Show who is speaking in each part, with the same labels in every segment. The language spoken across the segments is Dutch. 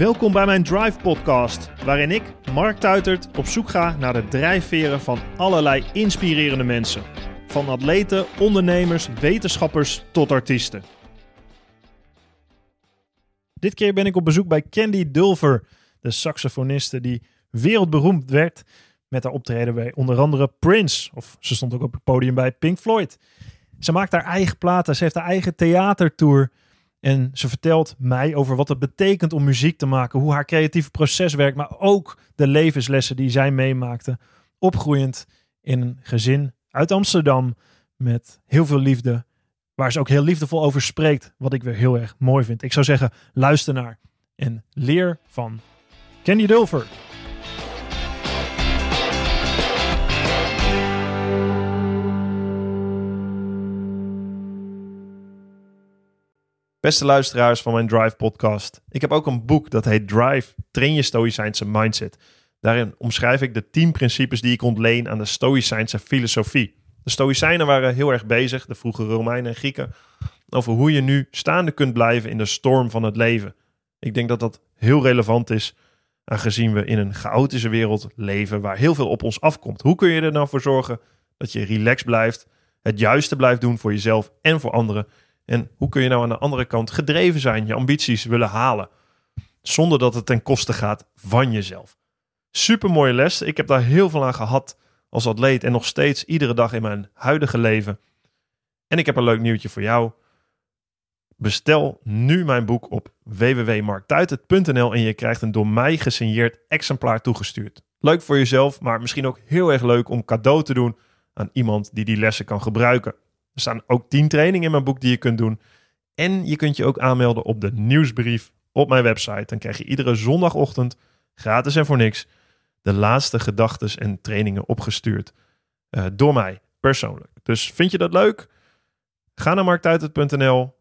Speaker 1: Welkom bij mijn Drive Podcast, waarin ik, Mark Tuitert, op zoek ga naar de drijfveren van allerlei inspirerende mensen. Van atleten, ondernemers, wetenschappers tot artiesten. Dit keer ben ik op bezoek bij Candy Dulver, de saxofoniste die wereldberoemd werd met haar optreden bij onder andere Prince. Of ze stond ook op het podium bij Pink Floyd. Ze maakt haar eigen platen, ze heeft haar eigen theatertour. En ze vertelt mij over wat het betekent om muziek te maken, hoe haar creatieve proces werkt, maar ook de levenslessen die zij meemaakte. Opgroeiend in een gezin uit Amsterdam met heel veel liefde, waar ze ook heel liefdevol over spreekt, wat ik weer heel erg mooi vind. Ik zou zeggen, luister naar en leer van Kenny Dulver. Beste luisteraars van mijn Drive podcast. Ik heb ook een boek dat heet Drive, train je stoïcijnse mindset. Daarin omschrijf ik de tien principes die ik ontleen aan de stoïcijnse filosofie. De stoïcijnen waren heel erg bezig, de vroege Romeinen en Grieken, over hoe je nu staande kunt blijven in de storm van het leven. Ik denk dat dat heel relevant is, aangezien we in een chaotische wereld leven waar heel veel op ons afkomt. Hoe kun je er nou voor zorgen dat je relaxed blijft, het juiste blijft doen voor jezelf en voor anderen en hoe kun je nou aan de andere kant gedreven zijn, je ambities willen halen, zonder dat het ten koste gaat van jezelf? Super mooie les. Ik heb daar heel veel aan gehad als atleet en nog steeds iedere dag in mijn huidige leven. En ik heb een leuk nieuwtje voor jou. Bestel nu mijn boek op www.marktuitert.nl en je krijgt een door mij gesigneerd exemplaar toegestuurd. Leuk voor jezelf, maar misschien ook heel erg leuk om cadeau te doen aan iemand die die lessen kan gebruiken. Er staan ook 10 trainingen in mijn boek die je kunt doen. En je kunt je ook aanmelden op de nieuwsbrief op mijn website. Dan krijg je iedere zondagochtend, gratis en voor niks, de laatste gedachten en trainingen opgestuurd. Uh, door mij, persoonlijk. Dus vind je dat leuk? Ga naar marktuitert.nl,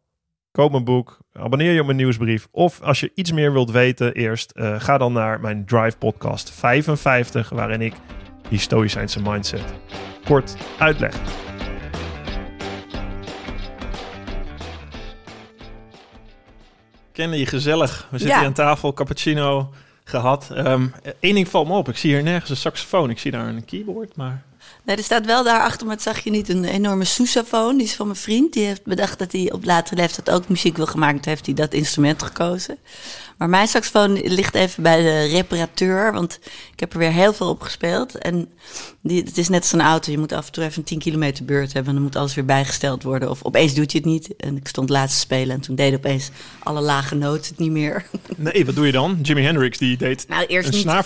Speaker 1: koop mijn boek, abonneer je op mijn nieuwsbrief. Of als je iets meer wilt weten eerst, uh, ga dan naar mijn Drive podcast 55, waarin ik die stoïcijnse mindset kort uitleg. Kennen je gezellig. We zitten hier aan tafel, cappuccino gehad. Eén ehm, ding valt me op, ik zie hier nergens een saxofoon. Ik zie daar een keyboard, maar...
Speaker 2: Nee, er staat wel daarachter, maar het zag je niet, een enorme sousaphone. Die is van mijn vriend. Die heeft bedacht dat hij op latere leeftijd ook muziek wil gemaakt. heeft hij dat instrument gekozen. Maar mijn saxofoon ligt even bij de reparateur, want ik heb er weer heel veel op gespeeld. En die, het is net als een auto, je moet af en toe even een 10 kilometer beurt hebben. En dan moet alles weer bijgesteld worden. Of opeens doet je het niet. En ik stond laatst te spelen en toen deed opeens alle lage noten het niet meer.
Speaker 1: Nee, wat doe je dan? Jimi Hendrix die deed nou, eerst een niet. snaar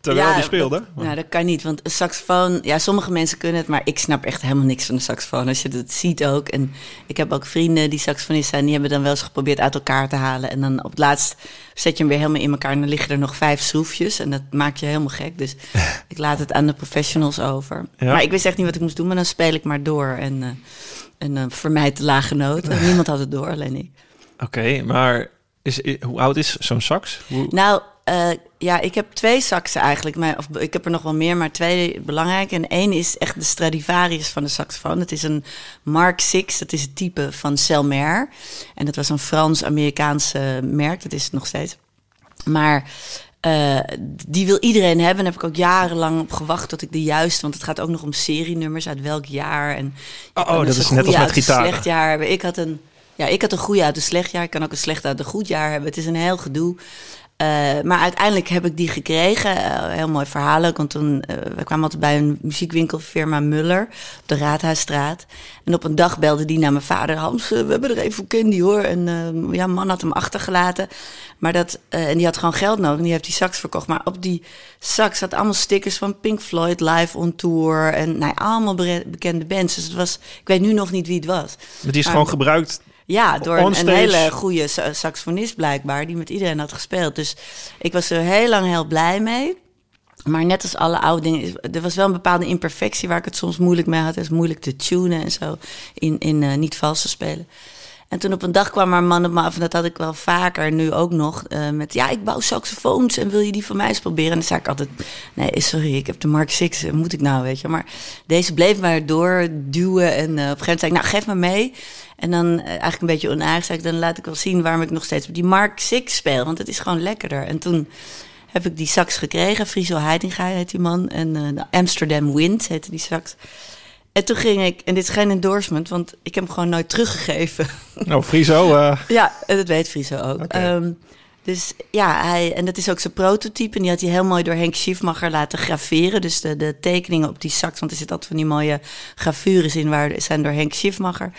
Speaker 1: terwijl hij speelde.
Speaker 2: Dat, nou, dat kan niet, want een saxofoon... Ja, sommige mensen kunnen het, maar ik snap echt helemaal niks van de saxofoon. Als je dat ziet ook. En ik heb ook vrienden die saxofonist zijn, die hebben dan wel eens geprobeerd uit elkaar te halen. En dan op het laatst zet je hem weer helemaal in elkaar en dan liggen er nog vijf schroefjes. En dat maakt je helemaal gek. Dus ik laat het aan de professionals over. Maar ik wist echt niet wat ik moest doen, maar dan speel ik maar door. En, uh, en uh, vermijd de lage noten. niemand had het door, alleen ik.
Speaker 1: Oké, maar is, hoe oud is zo'n sax?
Speaker 2: Nou, uh, ja, ik heb twee saxen eigenlijk. Maar, of, ik heb er nog wel meer, maar twee belangrijk. En één is echt de Stradivarius van de saxofoon. Het is een Mark 6, dat is het type van Selmer. En dat was een Frans-Amerikaanse merk, dat is het nog steeds. Maar uh, die wil iedereen hebben. Daar heb ik ook jarenlang op gewacht tot ik de juiste... want het gaat ook nog om serienummers, uit welk jaar. En
Speaker 1: oh, oh dat is net als met gitaar.
Speaker 2: slecht jaar hebben. Ik had een... Ja, ik had een goede uit een slecht jaar. Ik kan ook een slecht uit een goed jaar hebben. Het is een heel gedoe. Uh, maar uiteindelijk heb ik die gekregen. Uh, heel mooi verhaal ook. Want toen, uh, we kwamen altijd bij een muziekwinkelfirma Muller op de Raadhuisstraat. En op een dag belde die naar mijn vader. Hans, we hebben er even voor Candy hoor. En ja, man had hem achtergelaten. Maar dat, en die had gewoon geld nodig. En die heeft die sax verkocht. Maar op die sax zat allemaal stickers van Pink Floyd live on tour. En nou, allemaal bekende bands. Dus het was, ik weet nu nog niet wie het was.
Speaker 1: Maar die is gewoon gebruikt
Speaker 2: ja, door een, een, hele goede saxofonist blijkbaar, die met iedereen had gespeeld. Dus ik was er heel lang heel blij mee. Maar net als alle oude dingen, er was wel een bepaalde imperfectie waar ik het soms moeilijk mee had. Het is moeilijk te tunen en zo, in, in uh, niet vals te spelen. En toen op een dag kwam er een man op me af, en dat had ik wel vaker, nu ook nog, uh, met ja, ik bouw saxofoons en wil je die van mij eens proberen? En dan zei ik altijd, nee, sorry, ik heb de Mark 6, moet ik nou, weet je. Maar deze bleef maar doorduwen en uh, op een gegeven moment zei ik, nou, geef me mee. En dan eigenlijk een beetje onaardig zei ik, dan laat ik wel zien waarom ik nog steeds op die Mark 6 speel, want het is gewoon lekkerder. En toen heb ik die sax gekregen, Friso Heidinga heet die man, en de Amsterdam Wind heette die sax. En toen ging ik, en dit is geen endorsement, want ik heb hem gewoon nooit teruggegeven.
Speaker 3: Nou, Friso. Uh...
Speaker 2: Ja, dat weet Friso ook. Okay. Um, dus ja, hij, en dat is ook zijn prototype. En die had hij heel mooi door Henk Schiefmacher laten graveren. Dus de, de tekeningen op die sax, want er zit altijd van die mooie gravures in, waar zijn door Henk Schiefmacher.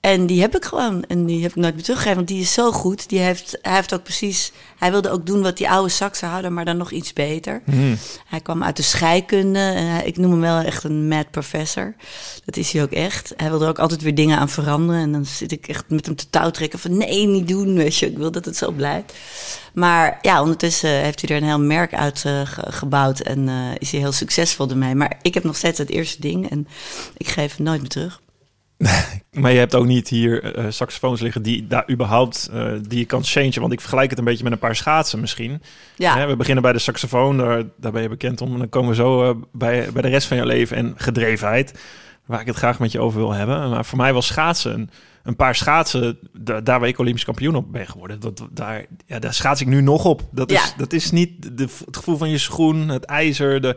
Speaker 2: En die heb ik gewoon. En die heb ik nooit meer teruggegeven. Want die is zo goed. Die heeft, hij heeft ook precies. Hij wilde ook doen wat die oude saxen hadden, maar dan nog iets beter.
Speaker 3: Mm.
Speaker 2: Hij kwam uit de scheikunde. Hij, ik noem hem wel echt een mad professor. Dat is hij ook echt. Hij wilde er ook altijd weer dingen aan veranderen. En dan zit ik echt met hem te touwtrekken van nee, niet doen. Weet je, ik wil dat het zo blijft. Maar ja, ondertussen heeft hij er een heel merk uit uh, gebouwd. En uh, is hij heel succesvol ermee. Maar ik heb nog steeds het eerste ding. En ik geef hem nooit meer terug.
Speaker 3: maar je hebt ook niet hier uh, saxofoons liggen die daar überhaupt uh, die je kan changen. Want ik vergelijk het een beetje met een paar schaatsen misschien.
Speaker 2: Ja.
Speaker 3: we beginnen bij de saxofoon, daar, daar ben je bekend om. En dan komen we zo uh, bij, bij de rest van je leven en gedrevenheid. Waar ik het graag met je over wil hebben. Maar voor mij was schaatsen een, een paar schaatsen, da, daar waar ik Olympisch kampioen op ben geworden. Dat, daar, ja, daar schaats ik nu nog op. Dat is,
Speaker 2: Ja.
Speaker 3: dat is niet de, het gevoel van je schoen, het ijzer, de,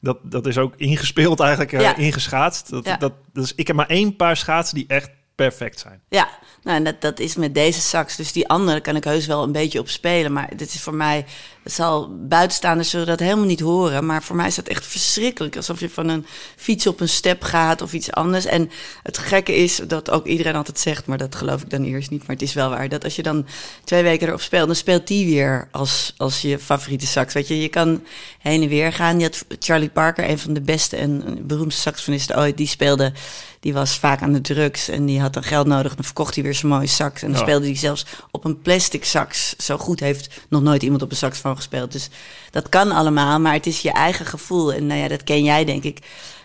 Speaker 3: dat, dat is ook ingespeeld eigenlijk,
Speaker 2: Ja.
Speaker 3: ingeschaatst. Dat,
Speaker 2: Ja.
Speaker 3: dat, dus ik heb maar één paar schaatsen die echt perfect zijn.
Speaker 2: Ja, nou, en dat, dat is met deze sax. Dus die andere kan ik heus wel een beetje op spelen. Maar dit is voor mij, het zal buitenstaanders zullen dat helemaal niet horen. Maar voor mij is dat echt verschrikkelijk. Alsof je van een fiets op een step gaat of iets anders. En het gekke is dat ook iedereen altijd zegt, maar dat geloof ik dan eerst niet. Maar het is wel waar. Dat als je dan twee weken erop speelt, dan speelt die weer als, als je favoriete sax. Weet je, je kan heen en weer gaan. Je had Charlie Parker, een van de beste en beroemdste saxofonisten ooit, die speelde die was vaak aan de drugs en die had dan geld nodig. Dan verkocht hij weer zijn mooie sax. En dan
Speaker 3: Ja.
Speaker 2: speelde hij zelfs op een plastic sax. Zo goed heeft nog nooit iemand op een gespeeld. Dus dat kan allemaal, maar het is je eigen gevoel. En nou ja, dat ken jij denk ik.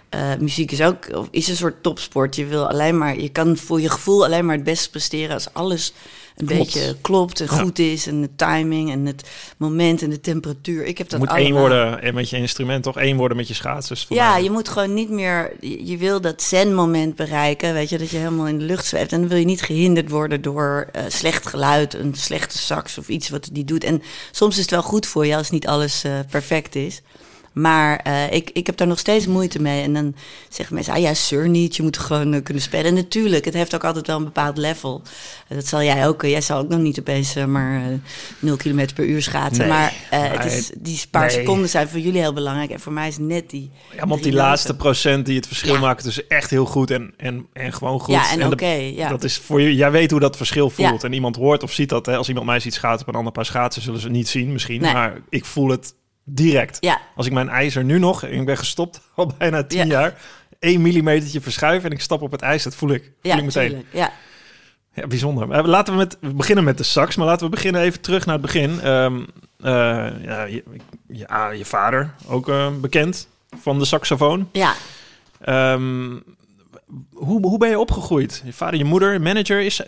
Speaker 2: Eh, muziek is ook is een soort topsport. Je wil alleen maar, je kan voor je gevoel alleen maar het beste presteren als alles een
Speaker 3: Klopt.
Speaker 2: beetje klopt en
Speaker 3: Ja.
Speaker 2: goed is. En de timing en het moment en de temperatuur. Ik heb dat
Speaker 3: Het moet
Speaker 2: allemaal.
Speaker 3: één worden en met je instrument, toch één worden met je schaatsers.
Speaker 2: Ja, je moet gewoon niet meer. Je je wil dat zen-moment bereiken. Weet je, dat je helemaal in de lucht zweeft. En dan wil je niet gehinderd worden door eh, slecht geluid, een slechte sax of iets wat die doet. En soms is het wel goed voor je als niet alles eh, perfect is. Maar eh, ik, ik heb daar nog steeds moeite mee. En dan zeggen mensen, ah ja, sir niet, je moet gewoon eh, kunnen spelen. En natuurlijk, het heeft ook altijd wel een bepaald level. Eh, dat zal jij ook. jij zal ook nog niet opeens maar eh 0 km per uur schaatsen.
Speaker 3: Nee,
Speaker 2: maar het is, die paar
Speaker 3: nee.
Speaker 2: seconden zijn voor jullie heel belangrijk. En voor mij is net die...
Speaker 3: Ja, op die laatste procent die het verschil
Speaker 2: Ja.
Speaker 3: maken tussen echt heel goed en, en, en gewoon goed.
Speaker 2: Ja, en oké, ja.
Speaker 3: Dat is voor je, jij weet hoe dat verschil voelt.
Speaker 2: Ja.
Speaker 3: En iemand hoort of ziet dat. Hè. Als iemand mij ziet schaatsen op een ander paar schaatsen, zullen ze het niet zien misschien.
Speaker 2: Nee.
Speaker 3: Maar ik voel het direct.
Speaker 2: Ja,
Speaker 3: Als ik mijn ijzer nu nog, ik ben gestopt al bijna tien
Speaker 2: Ja.
Speaker 3: jaar, één millimetertje verschuif en ik stap op het ijs, dat voel ik, voel
Speaker 2: ja,
Speaker 3: ik meteen.
Speaker 2: tuurlijk, Ja,
Speaker 3: Ja, bijzonder. Maar Laten we, met, we beginnen met de sax, maar laten we beginnen even terug naar het begin. Ehm, eh, ja, je, ja, je vader, ook eh, bekend van de saxofoon.
Speaker 2: ja.
Speaker 3: Ehm, hoe, hoe ben je opgegroeid? Je vader, je moeder, manager is...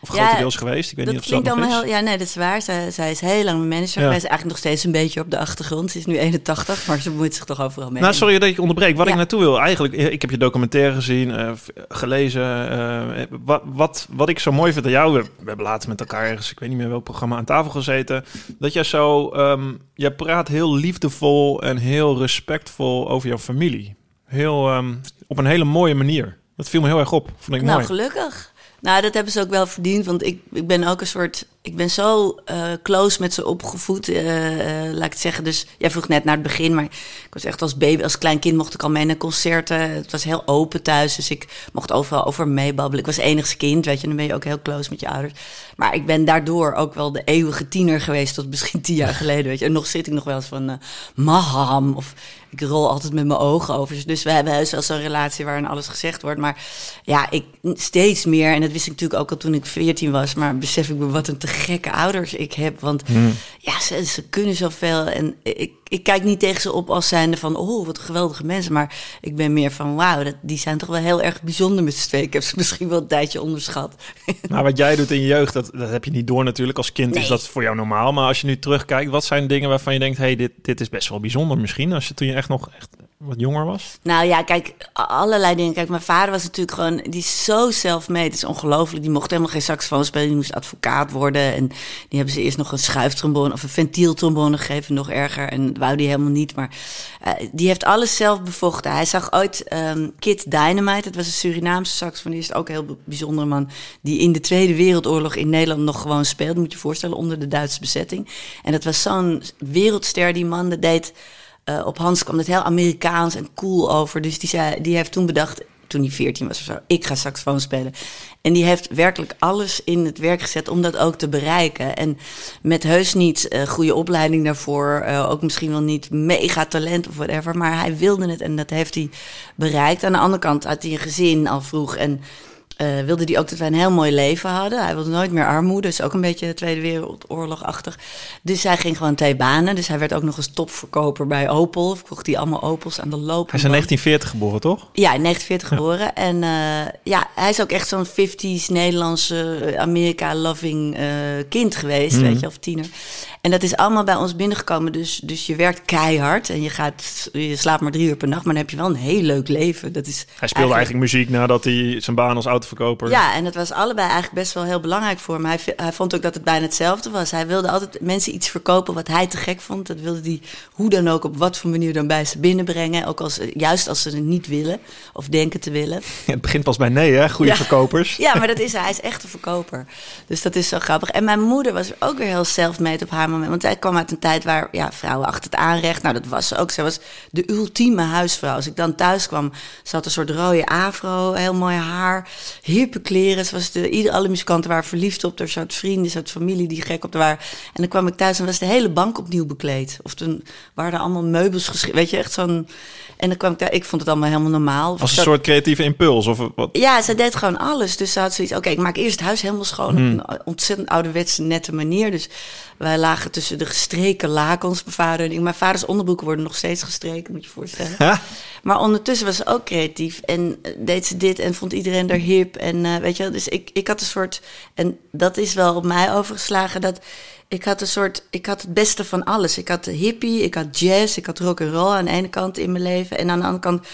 Speaker 3: Of
Speaker 2: Ja,
Speaker 3: grotendeels geweest. Ik weet
Speaker 2: dat
Speaker 3: niet of dat
Speaker 2: klinkt
Speaker 3: nog is.
Speaker 2: heel... Ja, nee, dat is waar. Zij, zij is heel lang mijn manager
Speaker 3: Ja.
Speaker 2: geweest. Eigenlijk nog steeds een beetje op de achtergrond. Ze is nu 81, maar ze bemoeit zich toch overal mee.
Speaker 3: Nou, sorry dat ik je onderbreek. Wat
Speaker 2: Ja.
Speaker 3: ik naartoe wil, eigenlijk, eh, ik heb je documentaire gezien, eh, gelezen. eh, wat, wat, wat ik zo mooi vind aan jou, we, we hebben laatst met elkaar ergens, ik weet niet meer welk programma, aan tafel gezeten. Dat jij zo, ehm jij praat heel liefdevol en heel respectvol over jouw familie. Heel, ehm, op een hele mooie manier. Dat viel me heel erg op. Vond ik
Speaker 2: nou,
Speaker 3: mooi.
Speaker 2: gelukkig. Nou, dat hebben ze ook wel verdiend. Want ik, ik ben ook een soort... Ik ben zo eh, close met ze opgevoed, eh, eh, laat ik het zeggen. Dus jij vroeg net naar het begin, maar ik was echt als baby, als klein kind mocht ik al mee naar concerten. Het was heel open thuis, dus ik mocht overal over meebabbelen. Ik was enigst kind, weet je, dan ben je ook heel close met je ouders. Maar ik ben daardoor ook wel de eeuwige tiener geweest tot misschien tien jaar geleden, weet je. En nog zit ik nog wel eens van, eh maham, of ik rol altijd met mijn ogen over. Dus we hebben heus wel zo'n relatie waarin alles gezegd wordt. Maar ja, ik steeds meer, en dat wist ik natuurlijk ook al toen ik 14 was, maar besef ik me wat een te gekke ouders ik heb. Want
Speaker 3: Hmm.
Speaker 2: ja, ze, ze kunnen zoveel. En ik, ik kijk niet tegen ze op als zijnde van, oh, wat geweldige mensen. Maar ik ben meer van, wauw, dat, die zijn toch wel heel erg bijzonder met z'n. Ik heb ze misschien wel een tijdje onderschat.
Speaker 3: Maar wat jij doet in je jeugd, dat, dat heb je niet door natuurlijk. Als kind is dat voor jou normaal. Maar als je nu terugkijkt, wat zijn dingen waarvan je denkt... hey, dit, dit is best wel bijzonder misschien. Als je toen je echt nog echt wat jonger was.
Speaker 2: Nou ja, kijk, allerlei dingen. Kijk, mijn vader was natuurlijk gewoon, die is zo zelfmade. Het is ongelooflijk. Die mocht helemaal geen saxofoon spelen. Die moest advocaat worden. En die hebben ze eerst nog een schuiftrombone of een ventieltrombone gegeven. Nog erger. En wou die helemaal niet. Maar eh, die heeft alles zelf bevochten. Hij zag ooit ehm, Kid Dynamite. Dat was een Surinaamse saxofonist. Ook een heel bijzondere man. Die in de Tweede Wereldoorlog in Nederland nog gewoon speelde. Moet je je voorstellen, onder de Duitse bezetting. En dat was zo'n wereldster, die man. Deed... Eh, op Hans kwam het heel Amerikaans en cool over. Dus die, zei, die heeft toen bedacht, toen hij 14 was of zo, ik ga saxofoon spelen. En die heeft werkelijk alles in het werk gezet om dat ook te bereiken. En met heus niet eh, goede opleiding daarvoor, eh, ook misschien wel niet mega talent of whatever, maar hij wilde het en dat heeft hij bereikt. Aan de andere kant had hij een gezin al vroeg en eh, wilde hij ook dat wij een heel mooi leven hadden. Hij wilde nooit meer armoede, dus ook een beetje de Tweede Wereldoorlog-achtig. Dus hij ging gewoon twee banen. Dus hij werd ook nog eens topverkoper bij Opel. Verkocht hij allemaal Opels aan de loop.
Speaker 3: Hij is in 1940 geboren, toch?
Speaker 2: Ja, in 1940 geboren. En eh, ja, hij is ook echt zo'n 50s Nederlandse eh, Amerika-loving kind geweest, weet je, of tiener. En dat is allemaal bij ons binnengekomen. Dus, dus je werkt keihard en je, gaat, je slaapt maar drie uur per nacht, maar dan heb je wel een heel leuk leven. Dat is
Speaker 3: Hij speelde eigenlijk muziek nadat hij zijn baan als
Speaker 2: ja, en het was allebei eigenlijk best wel heel belangrijk voor hem. Hij, vond ook dat het bijna hetzelfde was. Hij wilde altijd mensen iets verkopen wat hij te gek vond. Dat wilde hij hoe dan ook, op wat voor manier dan bij ze binnenbrengen. Ook als, juist als ze het niet willen of denken te willen.
Speaker 3: Het begint pas bij nee, hè? Goede
Speaker 2: Ja.
Speaker 3: verkopers.
Speaker 2: Ja, maar dat is hij. Hij is echt een verkoper. Dus dat is zo grappig. En mijn moeder was ook weer heel self-made op haar moment. Want zij kwam uit een tijd waar ja, vrouwen achter het aanrecht. Nou, dat was ze ook. Zij was de ultieme huisvrouw. Als ik dan thuis kwam, ze had een soort rode afro, heel mooi haar, hippe kleren. Ze was de, ieder, alle muzikanten waren verliefd op. Ze had vrienden, had familie die gek op waren. En dan kwam ik thuis en was de hele bank opnieuw bekleed. Of toen waren er allemaal meubels geschreven. Weet je, echt zo'n... En dan kwam ik daar, ik vond het allemaal helemaal normaal.
Speaker 3: Als een soort creatieve impuls. Of wat?
Speaker 2: ja, ze deed gewoon alles. Dus ze had zoiets, oké, ik maak eerst het huis helemaal schoon
Speaker 3: Hmm.
Speaker 2: op een ontzettend ouderwetse, nette manier. Dus wij lagen tussen de gestreken lakens, mijn vader en ik. Mijn vaders onderbroeken worden nog steeds gestreken, moet je je voorstellen. Maar ondertussen was ze ook creatief en eh, deed ze dit en vond iedereen daar hip. En eh, weet je dus ik, ik had een soort, en dat is wel op mij overgeslagen, dat ik had een soort, ik had het beste van alles. Ik had hippie, ik had jazz, ik had rock and roll aan de ene kant in mijn leven. En aan de andere kant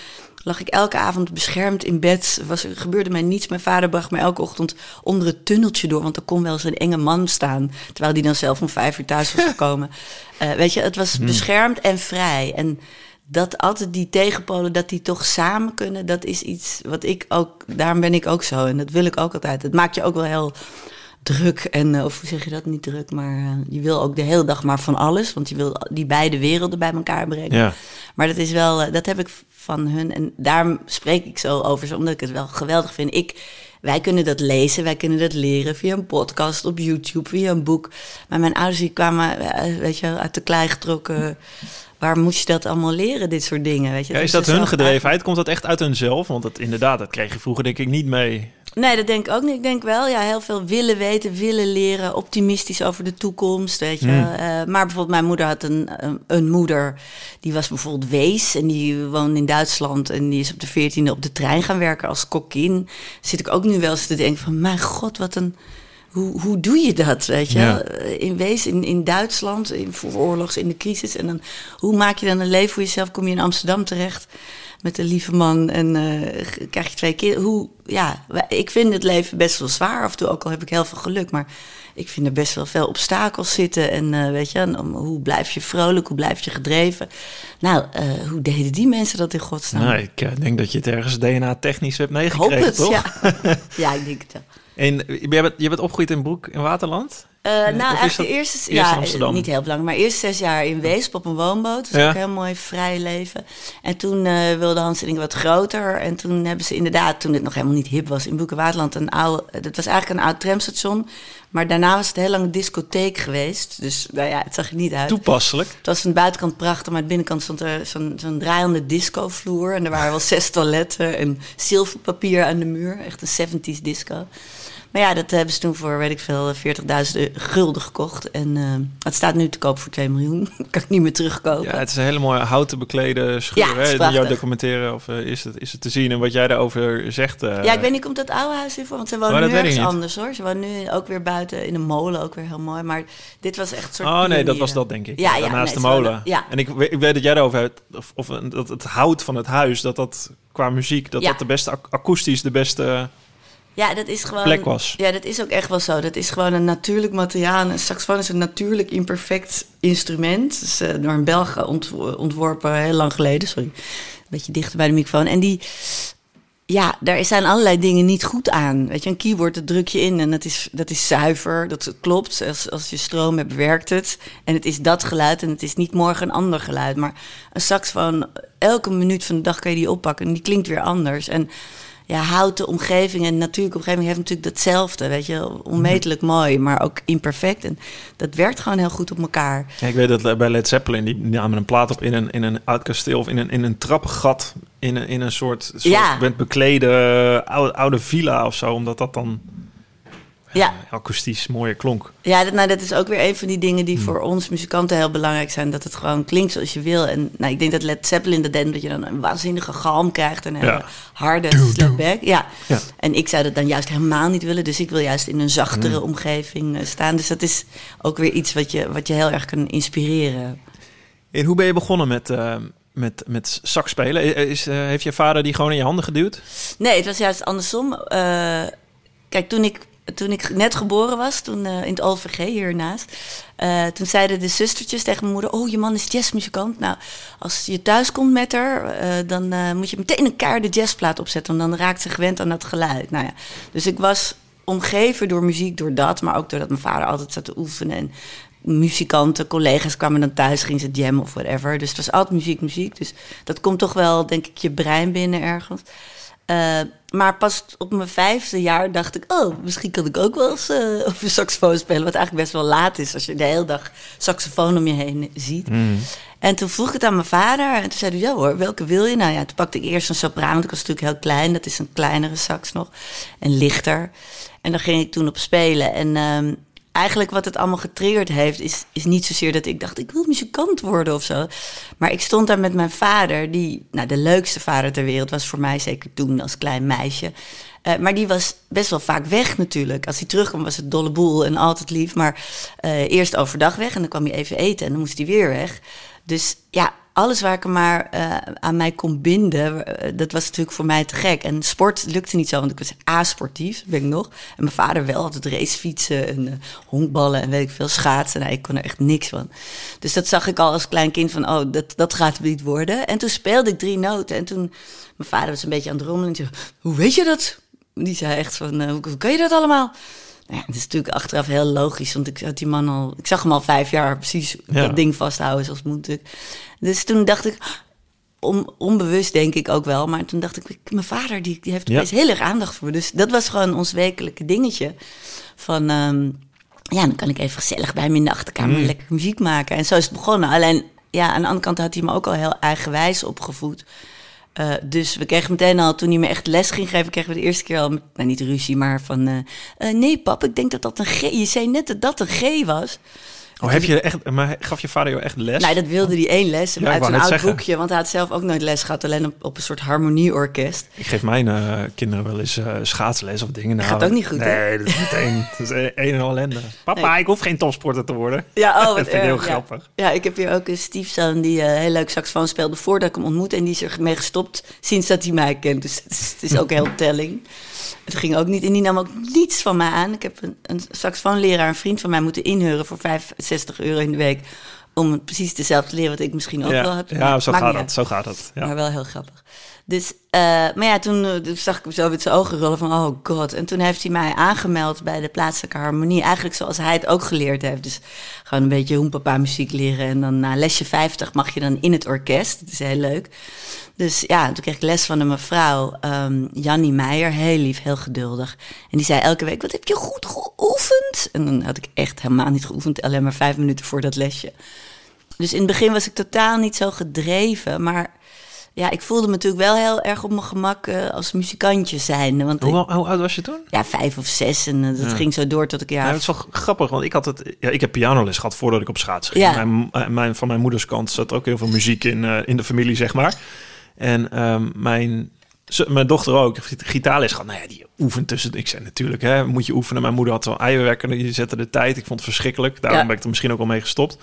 Speaker 2: lag ik elke avond beschermd in bed. Was, er gebeurde mij niets. Mijn vader bracht me elke ochtend onder het tunneltje door. Want er kon wel eens een enge man staan. Terwijl die dan zelf om vijf uur thuis was gekomen. Eh, weet je, het was beschermd en vrij. En dat altijd die tegenpolen, dat die toch samen kunnen, dat is iets wat ik ook, daarom ben ik ook zo. En dat wil ik ook altijd. Het maakt je ook wel heel druk en, eh, of hoe zeg je dat, niet druk, maar eh, je wil ook de hele dag maar van alles. Want je wil die beide werelden bij elkaar brengen.
Speaker 3: Ja.
Speaker 2: Maar dat is wel, eh, dat heb ik van hun. En daarom spreek ik zo over omdat ik het wel geweldig vind. Ik, wij kunnen dat lezen, wij kunnen dat leren via een podcast op YouTube, via een boek. Maar mijn ouders die kwamen, weet je, uit de klei getrokken. Waar moest je dat allemaal leren, dit soort dingen? Weet je?
Speaker 3: Ja, is
Speaker 2: Dus
Speaker 3: dat
Speaker 2: ze
Speaker 3: hun gedrevenheid? Komt dat echt uit hunzelf? Want dat, inderdaad, dat kreeg je vroeger denk ik niet mee.
Speaker 2: Nee, dat denk ik ook niet. Ik denk wel, ja, heel veel willen weten, willen leren, optimistisch over de toekomst, weet je.
Speaker 3: Hmm.
Speaker 2: Eh, maar bijvoorbeeld mijn moeder had een, een, een moeder, die was bijvoorbeeld wees en die woonde in Duitsland en die is op de veertiende op de trein gaan werken als kokkin. Zit ik ook nu wel eens te denken van, mijn god, wat een... Hoe, hoe doe je dat, weet je?
Speaker 3: Ja.
Speaker 2: Eh, In wees, in, in Duitsland, in, voor oorlogs, in de crisis. En dan, hoe maak je dan een leven voor jezelf? Kom je in Amsterdam terecht met een lieve man en eh, krijg je twee kinderen? Hoe, ja, ik vind het leven best wel zwaar af en toe, ook al heb ik heel veel geluk. Maar ik vind er best wel veel obstakels zitten. En eh, weet je, en hoe blijf je vrolijk? Hoe blijf je gedreven? Nou, eh, hoe deden die mensen dat in godsnaam?
Speaker 3: Nou, ik denk dat je het ergens DNA-technisch hebt
Speaker 2: hoop
Speaker 3: meegekregen,
Speaker 2: het,
Speaker 3: toch?
Speaker 2: ja. ja, ik denk het wel.
Speaker 3: En je bent, je bent opgegroeid in Broek in Waterland? Of
Speaker 2: nou, eigenlijk de eerste,
Speaker 3: eerst
Speaker 2: ja,
Speaker 3: Amsterdam?
Speaker 2: niet heel belangrijk, maar eerst zes jaar in Weesp op een woonboot. Dus
Speaker 3: Ja.
Speaker 2: ook een heel mooi vrij leven. En toen eh wilde Hans en ik wat groter. En toen hebben ze inderdaad, toen het nog helemaal niet hip was, in Boekenwaterland een oude, dat was eigenlijk een oud tramstation. Maar daarna was het heel lang een discotheek geweest. Dus nou ja, het zag er niet uit.
Speaker 3: Toepasselijk.
Speaker 2: Het was aan de buitenkant prachtig, maar aan de binnenkant stond er zo'n zo'n draaiende discovloer. En er waren wel zes toiletten en zilverpapier aan de muur. Echt een 70s disco. Maar ja, dat hebben ze toen voor, weet ik veel, 40.000 gulden gekocht. En uh, het staat nu te koop voor 2 miljoen. kan ik niet meer terugkopen.
Speaker 3: Ja, het is een hele mooie houten beklede schuur.
Speaker 2: Ja,
Speaker 3: hè? Jouw documentaire, of eh, is, het, is het te zien? En wat jij daarover zegt... eh,
Speaker 2: ja, ik weet niet, komt dat oude huis in voor? Want ze wonen
Speaker 3: Oh,
Speaker 2: nu ergens anders hoor. Ze wonen nu ook weer buiten in een molen, ook weer heel mooi. Maar dit was echt een soort
Speaker 3: Oh nee, dat was dat denk ik.
Speaker 2: Ja, ja,
Speaker 3: naast
Speaker 2: nee,
Speaker 3: de molen.
Speaker 2: ja.
Speaker 3: En ik, ik weet dat jij daarover hebt, of, of dat het hout van het huis, dat dat qua muziek, dat dat de beste akoestisch de beste
Speaker 2: Ja, dat is gewoon...
Speaker 3: plek was.
Speaker 2: Ja, dat is ook echt wel zo. Dat is gewoon een natuurlijk materiaal. Een saxofoon is een natuurlijk imperfect instrument. Is eh, door een Belg ont- ontworpen heel lang geleden. Sorry, een beetje dichter bij de microfoon. En die, ja, daar zijn allerlei dingen niet goed aan. Weet je, een keyboard, dat druk je in en dat is, dat is zuiver. Dat klopt. Als, als je stroom hebt, werkt het. En het is dat geluid en het is niet morgen een ander geluid. Maar een saxofoon, elke minuut van de dag kan je die oppakken en die klinkt weer anders. En ja, houten omgeving en natuurlijke omgeving heeft natuurlijk datzelfde, weet je, onmetelijk mooi, maar ook imperfect. En dat werkt gewoon heel goed op elkaar.
Speaker 3: Ja, ik weet dat bij Led Zeppelin, die namen een plaat op in een, in een oud kasteel of in een, in een trappengat. In een, in een soort, soort
Speaker 2: Ja.
Speaker 3: met beklede oude, oude villa of zo, omdat dat dan
Speaker 2: Ja,
Speaker 3: akoestisch mooier klonk.
Speaker 2: ja dat, nou, dat is ook weer een van die dingen
Speaker 3: Hmm.
Speaker 2: die voor ons muzikanten heel belangrijk zijn. Dat het gewoon klinkt zoals je wil. En nou, ik denk dat Led Zeppelin dat deed, omdat je dan een waanzinnige galm krijgt. En een
Speaker 3: Ja.
Speaker 2: harde slapback. Ja.
Speaker 3: Ja.
Speaker 2: En ik zou dat dan juist helemaal niet willen. Dus ik wil juist in een zachtere
Speaker 3: Hmm.
Speaker 2: omgeving eh, staan. Dus dat is ook weer iets wat je, wat je heel erg kan inspireren.
Speaker 3: En hoe ben je begonnen met, eh, met, met sax spelen? Is, eh, heeft je vader die gewoon in je handen geduwd?
Speaker 2: Nee, het was juist andersom. Eh, kijk, toen ik, toen ik net geboren was, toen eh, in het OVG hiernaast, eh, toen zeiden de zustertjes tegen mijn moeder: Oh, je man is jazzmuzikant. Nou, als je thuis komt met haar, eh, dan moet je meteen een keiharde jazzplaat opzetten, want dan raakt ze gewend aan dat geluid. Nou ja, dus ik was omgeven door muziek, door dat, maar ook doordat mijn vader altijd zat te oefenen. En muzikanten, collega's kwamen dan thuis, gingen ze jammen of whatever. Dus het was altijd muziek, muziek. Dus dat komt toch wel, denk ik, je brein binnen ergens. Eh, maar pas op mijn vijfde jaar dacht ik, oh, misschien kan ik ook wel eens eh, op een saxofoon spelen. Wat eigenlijk best wel laat is als je de hele dag saxofoon om je heen ziet. En toen vroeg ik het aan mijn vader en toen zei hij, ja hoor, welke wil je? Nou ja, toen pakte ik eerst een sopraan, want ik was natuurlijk heel klein. Dat is een kleinere sax nog en lichter. En daar ging ik toen op spelen. En ehm, eigenlijk wat het allemaal getriggerd heeft, is, is niet zozeer dat ik dacht, ik wil muzikant worden of zo. Maar ik stond daar met mijn vader, die nou, de leukste vader ter wereld was voor mij, zeker toen als klein meisje. Eh, maar die was best wel vaak weg natuurlijk. Als hij terugkwam was het dolle boel en altijd lief. Maar eh, eerst overdag weg en dan kwam hij even eten en dan moest hij weer weg. Dus ja, alles waar ik maar eh, aan mij kon binden, eh, dat was natuurlijk voor mij te gek. En sport lukte niet zo, want ik was asportief, ben ik nog. En mijn vader wel, altijd racefietsen en eh, honkballen en weet ik veel, schaatsen. Nou, ik kon er echt niks van. Dus dat zag ik al als klein kind van, oh, dat, dat gaat niet worden. En toen speelde ik drie noten en toen, mijn vader was een beetje aan het rommelen. En zei, hoe weet je dat? Die zei echt van, hoe kan je dat allemaal? Nou ja, het is natuurlijk achteraf heel logisch, want ik had die man al, ik zag hem al vijf jaar precies
Speaker 3: Ja.
Speaker 2: dat ding vasthouden zoals moet. Dus toen dacht ik, on, onbewust denk ik ook wel, maar toen dacht ik, mijn vader die, die heeft
Speaker 3: Ja.
Speaker 2: opeens heel erg aandacht voor me. Dus dat was gewoon ons wekelijke dingetje van, ehm, ja, dan kan ik even gezellig bij hem in de achterkamer
Speaker 3: Mm.
Speaker 2: lekker muziek maken. En zo is het begonnen. Alleen, ja, aan de andere kant had hij me ook al heel eigenwijs opgevoed. Eh, dus we kregen meteen al, toen hij me echt les ging geven, kregen we de eerste keer al, nou niet ruzie, maar van, eh, eh, nee pap, ik denk dat dat een G, je zei net dat dat een G was.
Speaker 3: Oh, heb je echt, maar gaf je vader jou echt les?
Speaker 2: Nou, dat wilde hij één les
Speaker 3: Ja,
Speaker 2: uit een oud
Speaker 3: zeggen.
Speaker 2: boekje, want hij had zelf ook nooit les gehad, alleen op, op een soort harmonieorkest.
Speaker 3: Ik geef mijn eh, kinderen wel eens eh, schaatsles of dingen. Nou,
Speaker 2: Gaat ook niet goed, hè?
Speaker 3: Nee, dat is meteen dat is een een en al ellende. Papa,
Speaker 2: Nee.
Speaker 3: ik hoef geen topsporter te worden.
Speaker 2: Ja, oh,
Speaker 3: dat
Speaker 2: wat
Speaker 3: vind ik heel
Speaker 2: ja.
Speaker 3: grappig.
Speaker 2: Ja, ik heb hier ook een stiefzoon die eh, heel leuk saxofoon speelde voordat ik hem ontmoette. En die is er mee gestopt sinds dat hij mij kent. Dus het is, het is ook heel telling. Het ging ook niet. En die nam ook niets van mij aan. Ik heb een, een saxofoonleraar, een vriend van mij, moeten inhuren voor 65 euro in de week. Om precies dezelfde te leren wat ik misschien ook wel heb.
Speaker 3: ja zo gaat het. Zo gaat het. Ja.
Speaker 2: maar wel heel grappig. Dus, eh, maar ja, toen eh, toen zag ik hem zo met zijn ogen rollen van, oh god. En toen heeft hij mij aangemeld bij de plaatselijke harmonie. Eigenlijk zoals hij het ook geleerd heeft. Dus gewoon een beetje hoenpapa muziek leren. En dan na lesje 50 mag je dan in het orkest. Dat is heel leuk. Dus ja, toen kreeg ik les van een mevrouw, ehm Jannie Meijer. Heel lief, heel geduldig. En die zei elke week, wat heb je goed geoefend? En dan had ik echt helemaal niet geoefend. Alleen maar vijf minuten voor dat lesje. Dus in het begin was ik totaal niet zo gedreven. Maar ja, ik voelde me natuurlijk wel heel erg op mijn gemak eh, als muzikantje zijn. Want
Speaker 3: Hoe,
Speaker 2: ik-
Speaker 3: hoe oud was je toen?
Speaker 2: ja, vijf of zes en eh, dat
Speaker 3: Ja.
Speaker 2: ging zo door tot ik
Speaker 3: Ja,
Speaker 2: ja,
Speaker 3: het is wel grappig, want ik had het. Ja, ik heb pianoles gehad voordat ik op schaats ging.
Speaker 2: Ja.
Speaker 3: Mijn, eh, mijn, van mijn moeders kant zat ook heel veel muziek in, in de familie, zeg maar. En ehm, mijn, mijn dochter ook, heeft gitaarles gehad. Nou ja, die oefent tussen. Ik zei natuurlijk, hè, moet je oefenen. Mijn moeder had wel eierwerken, die zette de tijd. Ik vond het verschrikkelijk. Daarom
Speaker 2: Ja.
Speaker 3: ben ik er misschien ook al mee gestopt.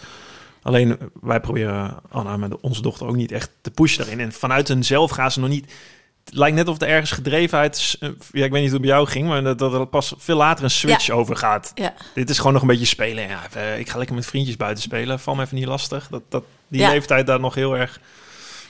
Speaker 3: Alleen wij proberen Anna met onze dochter ook niet echt te pushen daarin. En vanuit hunzelf gaan ze nog niet. Het lijkt net of er ergens gedrevenheid. eh, Ja, ik weet niet hoe het bij jou ging, maar dat, dat er pas veel later een switch over gaat.
Speaker 2: ja.
Speaker 3: Dit is gewoon nog een beetje spelen. Ja, eh, ik ga lekker met vriendjes buiten spelen. Val me even niet lastig. Dat, dat, die
Speaker 2: Ja.
Speaker 3: leeftijd daar nog heel erg...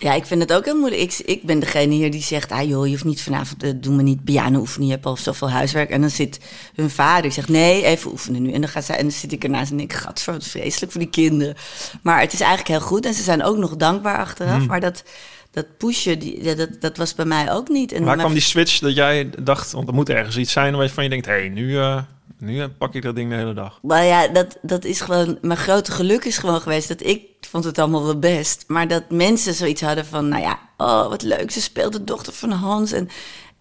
Speaker 2: Ja, ik vind het ook heel moeilijk. Ik, ik ben degene hier die zegt, ah joh, je hoeft niet vanavond, uh, doe me niet piano oefenen, je hebt al zoveel huiswerk. En dan zit hun vader, die zegt, nee, even oefenen nu. En dan, gaat zij, en dan zit ik ernaast en denk gadver, wat vreselijk voor die kinderen. Maar het is eigenlijk heel goed en ze zijn ook nog dankbaar achteraf.
Speaker 3: Hmm.
Speaker 2: Maar dat, dat pushen, die, ja, dat, dat was bij mij ook niet. En
Speaker 3: Waar kwam die switch dat jij dacht... Want er moet ergens iets zijn waarvan je denkt... Hé, hey, nu, eh, nu pak ik dat ding de hele dag.
Speaker 2: Maar ja, dat, dat is gewoon. Mijn grote geluk is gewoon geweest dat ik vond het allemaal wel best. Maar dat mensen zoiets hadden van, nou ja, oh wat leuk, ze speelt de dochter van Hans. En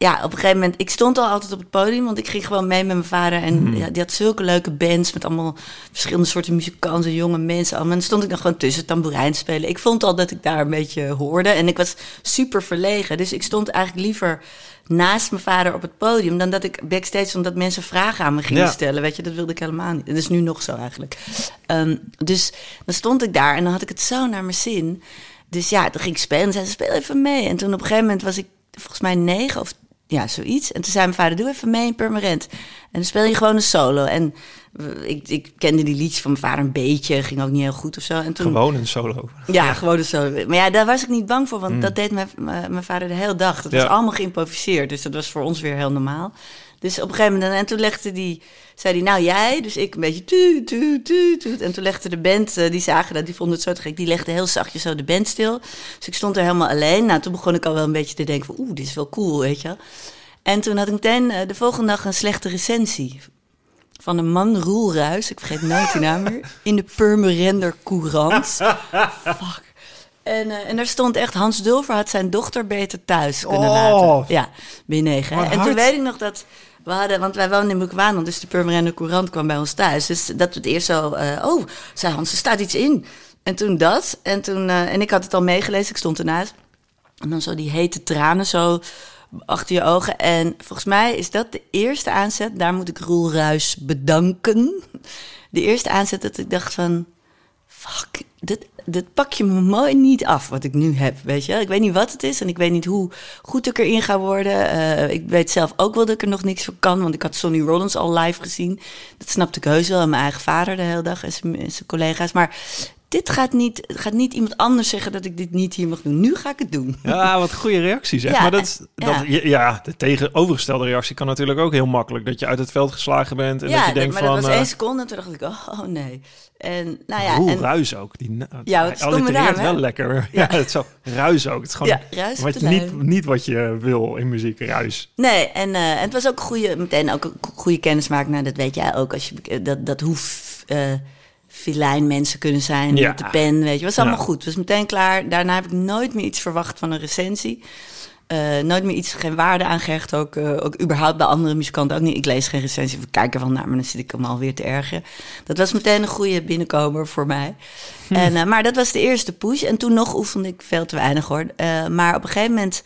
Speaker 2: ja, op een gegeven moment, ik stond al altijd op het podium, want ik ging gewoon mee met mijn vader. En ja, die had zulke leuke bands met allemaal verschillende soorten muzikanten, jonge mensen. Allemaal. En dan stond ik dan gewoon tussen tamboerijn spelen. Ik vond al dat ik daar een beetje hoorde. En ik was super verlegen. Dus ik stond eigenlijk liever naast mijn vader op het podium dan dat ik backstage omdat mensen vragen aan me gingen
Speaker 3: Ja.
Speaker 2: stellen. Weet je, dat wilde ik helemaal niet. Dat is nu nog zo eigenlijk. Ehm, dus dan stond ik daar en dan had ik het zo naar mijn zin. Dus ja, toen ging ik spelen en zei ze, speel even mee. En toen op een gegeven moment was ik volgens mij negen of ja, zoiets. En toen zei mijn vader, doe even mee in Purmerend. En dan speel je gewoon een solo. En we- ik, ik kende die liedjes van mijn vader een beetje, ging ook niet heel goed of zo. En toen,
Speaker 3: Gewoon een solo.
Speaker 2: ja, gewoon een solo. Maar ja, daar was ik niet bang voor, want dat deed mijn, mijn vader de hele dag. Dat was allemaal geïmproviseerd, dus dat was voor ons weer heel normaal. Dus op een gegeven moment, en toen legde die, zei hij, nou jij, dus ik een beetje tu, tu, tu, tu. En toen legde de band, eh, die zagen dat, die vonden het zo te gek, die legde heel zachtjes zo de band stil. Dus ik stond er helemaal alleen. Nou, toen begon ik al wel een beetje te denken van, oeh, dit is wel cool, weet je. En toen had ik meteen eh, de volgende dag een slechte recensie van een man, Roel Ruis, ik vergeet nooit die naam meer, in de Purmerender Courant. Fuck. En, eh, en daar stond echt, Hans Dulver had zijn dochter beter thuis kunnen
Speaker 3: Oh.
Speaker 2: laten. Ja, binnenegen.
Speaker 3: Wat
Speaker 2: En toen weet ik nog dat we hadden, want wij woonden in Boekwanel, dus de Purmerender Courant kwam bij ons thuis. Dus dat we het eerst zo, eh, oh, zei Hans, er staat iets in. En toen dat. En, toen, eh, en ik had het al meegelezen, ik stond ernaast. En dan zo die hete tranen zo achter je ogen. En volgens mij is dat de eerste aanzet. Daar moet ik Roel Ruis bedanken. De eerste aanzet dat ik dacht van... Fuck, dit, dit pak je me mooi niet af wat ik nu heb, weet je. Ik weet niet wat het is en ik weet niet hoe goed ik erin ga worden. Eh, ik weet zelf ook wel dat ik er nog niks voor kan, want ik had Sonny Rollins al live gezien. Dat snapte ik heus wel en mijn eigen vader de hele dag en zijn collega's. Maar dit gaat niet, gaat niet iemand anders zeggen dat ik dit niet hier mag doen. Nu ga ik het doen.
Speaker 3: Ja, wat goede reactie zeg.
Speaker 2: Ja,
Speaker 3: maar dat,
Speaker 2: en-
Speaker 3: dat, ja. ja, de tegenovergestelde reactie kan natuurlijk ook heel makkelijk. Dat je uit het veld geslagen bent en dat je denkt
Speaker 2: maar
Speaker 3: van...
Speaker 2: dat was
Speaker 3: eh,
Speaker 2: één seconde en toen dacht ik, oh, nee. En nou ja,
Speaker 3: Roel
Speaker 2: en,
Speaker 3: Ruis ook. Die,
Speaker 2: Ja, stomme
Speaker 3: allitereert wel lekker. Ja, het zo. Ruis ook. Het is gewoon
Speaker 2: Ja, ruis
Speaker 3: wat niet, niet wat je wil in muziek. Ruis.
Speaker 2: Nee, en, eh, en het was ook goede, meteen ook een goede kennismaking. Nou, dat weet jij ook, als je, dat, dat hoe eh, filijn mensen kunnen zijn
Speaker 3: Ja.
Speaker 2: met de pen, weet je. was allemaal
Speaker 3: Ja.
Speaker 2: goed, het was meteen klaar. Daarna heb ik nooit meer iets verwacht van een recensie. Eh, nooit meer iets, geen waarde aangehecht. Ook, eh, ook überhaupt bij andere muzikanten ook niet. Ik lees geen recensie of kijk er wel naar, maar dan zit ik hem alweer te ergeren. Dat was meteen een goede binnenkomer voor mij. En, eh, maar dat was de eerste push. En toen nog oefende ik veel te weinig hoor. Maar op een gegeven moment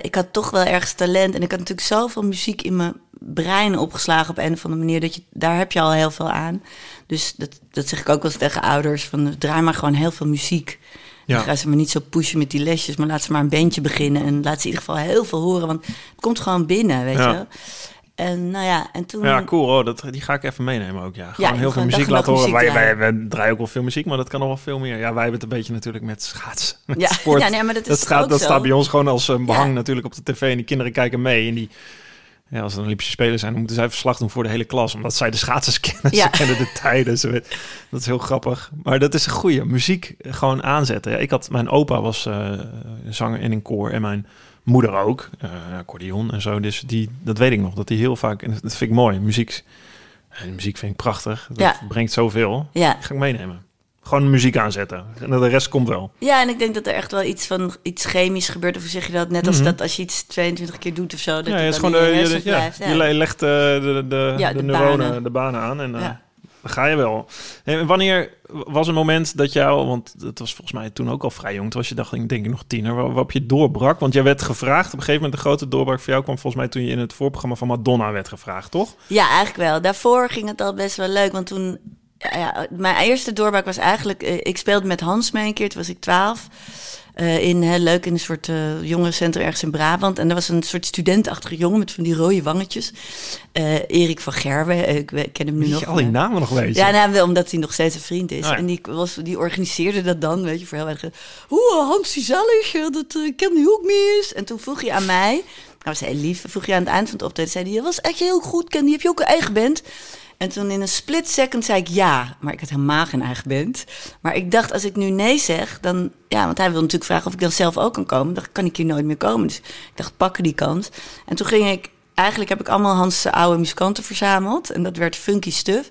Speaker 2: ik had toch wel ergens talent. En ik had natuurlijk zoveel muziek in mijn brein opgeslagen op een of andere manier. Dat je, daar heb je al heel veel aan. Dus dat, dat zeg ik ook wel eens tegen ouders. Van, draai maar gewoon heel veel muziek.
Speaker 3: Ja.
Speaker 2: Ga ze maar niet zo pushen met die lesjes. Maar laat ze maar een bandje beginnen. En laat ze in ieder geval heel veel horen. Want het komt gewoon binnen, weet
Speaker 3: Ja.
Speaker 2: je wel. En nou ja, en toen...
Speaker 3: Ja, cool. Oh, dat, die ga ik even meenemen ook. Ja, gewoon heel veel muziek
Speaker 2: en
Speaker 3: laten horen. Wij,
Speaker 2: muziek
Speaker 3: wij,
Speaker 2: draaien.
Speaker 3: wij draaien ook wel veel muziek, maar dat kan nog wel veel meer. Ja, wij hebben het een beetje natuurlijk met schaats. Met
Speaker 2: Ja,
Speaker 3: sport.
Speaker 2: ja, nee, maar dat is
Speaker 3: dat
Speaker 2: zo.
Speaker 3: staat bij ons gewoon als een behang
Speaker 2: Ja.
Speaker 3: natuurlijk op de tv. En die kinderen kijken mee. En die, ja, als er een Olympische Spelen zijn, dan moeten zij verslag doen voor de hele klas. Omdat zij de schaatsers kennen.
Speaker 2: Ja.
Speaker 3: Ze kennen de tijden. Ze weet, dat is heel grappig. Maar dat is een goede muziek gewoon aanzetten. Ja, ik had, mijn opa was eh, zanger in een koor. En mijn moeder ook. eh accordeon en zo. Dus die, dat weet ik nog. Dat die heel vaak, en dat vind ik mooi. Muziek, en muziek vind ik prachtig. Dat
Speaker 2: Ja.
Speaker 3: brengt zoveel.
Speaker 2: Ja,
Speaker 3: ga ik meenemen. Gewoon muziek aanzetten. En de rest komt wel.
Speaker 2: Ja, en ik denk dat er echt wel iets van iets chemisch gebeurt. Of hoe zeg je dat? Net als
Speaker 3: Mhm.
Speaker 2: dat als je iets 22 keer doet of zo. Dat
Speaker 3: Ja,
Speaker 2: het
Speaker 3: is gewoon de,
Speaker 2: je
Speaker 3: ja.
Speaker 2: Ja.
Speaker 3: legt eh, de, de,
Speaker 2: Ja,
Speaker 3: de,
Speaker 2: de
Speaker 3: neuronen,
Speaker 2: banen.
Speaker 3: de banen aan en dan ga je wel. En wanneer was een moment dat jou, want het was volgens mij toen ook al vrij jong, toen was je dacht ik denk ik nog tiener, waar- waarop je doorbrak? Want jij werd gevraagd, op een gegeven moment de grote doorbraak voor jou kwam volgens mij toen je in het voorprogramma van Madonna werd gevraagd, toch?
Speaker 2: Ja, eigenlijk wel. Daarvoor ging het al best wel leuk. Want toen... Ja, mijn eerste doorbraak was eigenlijk... eh, ik speelde met Hans mee een keer, toen was ik twaalf. eh, in heel leuk in een soort eh jongerencentrum ergens in Brabant. En er was een soort studentachtige jongen met van die rode wangetjes. Erik van Gerwe, ik, ken hem nu nog.
Speaker 3: je al die namen nog weten?
Speaker 2: Ja, nou, omdat hij nog steeds een vriend is.
Speaker 3: Oh ja.
Speaker 2: En die, was, die organiseerde dat dan, weet je, voor heel erg. Hoe, Hans die Zalig, eh, dat uh, ken die ook mis. En toen vroeg hij aan mij, dat was heel lief, vroeg je aan het eind van het optreden, zei hij, dat was echt heel goed, ken die, heb je ook een eigen band? En toen in een split second zei ik ja, maar ik had helemaal geen eigen band. Maar ik dacht, als ik nu nee zeg, dan... Ja, want hij wil natuurlijk vragen of ik dan zelf ook kan komen. Dan kan ik hier nooit meer komen. Dus ik dacht, pakken die kans. En toen ging ik... Eigenlijk heb ik allemaal Hans' oude muzikanten verzameld. En dat werd Funky Stuff.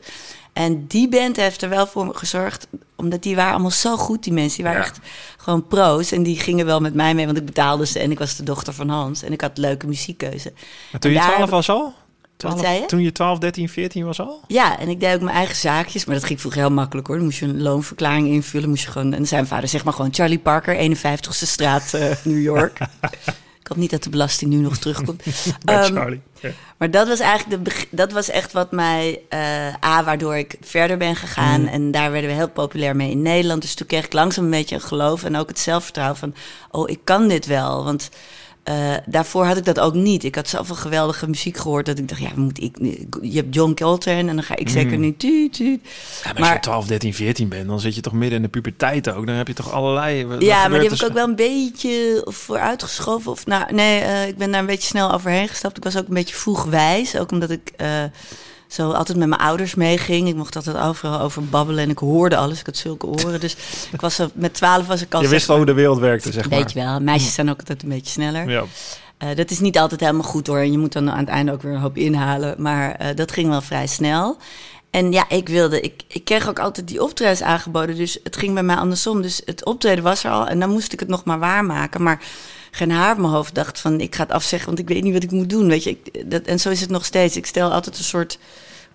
Speaker 2: En die band heeft er wel voor gezorgd, omdat die waren allemaal zo goed, die mensen. Die waren
Speaker 3: Ja.
Speaker 2: echt gewoon pro's. En die gingen wel met mij mee, want ik betaalde ze. En ik was de dochter van Hans. En ik had leuke muziekkeuze.
Speaker 3: Maar toen je
Speaker 2: En
Speaker 3: 12
Speaker 2: heb
Speaker 3: was al? 12,
Speaker 2: zei je?
Speaker 3: Toen je 12, 13, 14 was al?
Speaker 2: Ja, en ik deed ook mijn eigen zaakjes. Maar dat ging vroeger heel makkelijk hoor. Dan moest je een loonverklaring invullen. Moest je gewoon, en dan mijn vader, zeg maar gewoon Charlie Parker, 51ste straat, eh, New York. ik hoop niet dat de belasting nu nog terugkomt. Ehm.
Speaker 3: Ja.
Speaker 2: Maar dat was eigenlijk de dat was echt wat mij eh a waardoor ik verder ben gegaan
Speaker 3: Mm.
Speaker 2: en daar werden we heel populair mee in Nederland. Dus toen kreeg ik langzaam een beetje een geloof en ook het zelfvertrouwen van oh ik kan dit wel, want eh, daarvoor had ik dat ook niet. Ik had zoveel geweldige muziek gehoord dat ik dacht ja moet ik je hebt John Coltrane en dan ga ik zeker
Speaker 3: Mm.
Speaker 2: niet tuut, tuut.
Speaker 3: Ja, maar, als je 12, 13, 14 bent, dan zit je toch midden in de puberteit ook. Dan heb je toch allerlei...
Speaker 2: Ja, maar die heb ik ook wel een beetje vooruitgeschoven. Of nou, nee, eh, ik ben daar een beetje snel overheen gestapt. Ik was ook een beetje vroeg wijs. Ook omdat ik eh, zo altijd met mijn ouders meeging. Ik mocht altijd overal over babbelen en ik hoorde alles. Ik had zulke oren. Dus ik was met twaalf was ik al...
Speaker 3: Je wist wel hoe de wereld werkte, zeg maar.
Speaker 2: Weet je wel, meisjes zijn ook altijd een beetje sneller.
Speaker 3: Ja.
Speaker 2: Eh, dat is niet altijd helemaal goed hoor. En je moet dan aan het einde ook weer een hoop inhalen. Maar eh, dat ging wel vrij snel. En ja, ik wilde, ik, ik kreeg ook altijd die optredens aangeboden. Dus het ging bij mij andersom. Dus het optreden was er al en dan moest ik het nog maar waarmaken. Maar geen haar op mijn hoofd dacht van ik ga het afzeggen, want ik weet niet wat ik moet doen. Weet je, ik, dat, en zo is het nog steeds. Ik stel altijd een soort,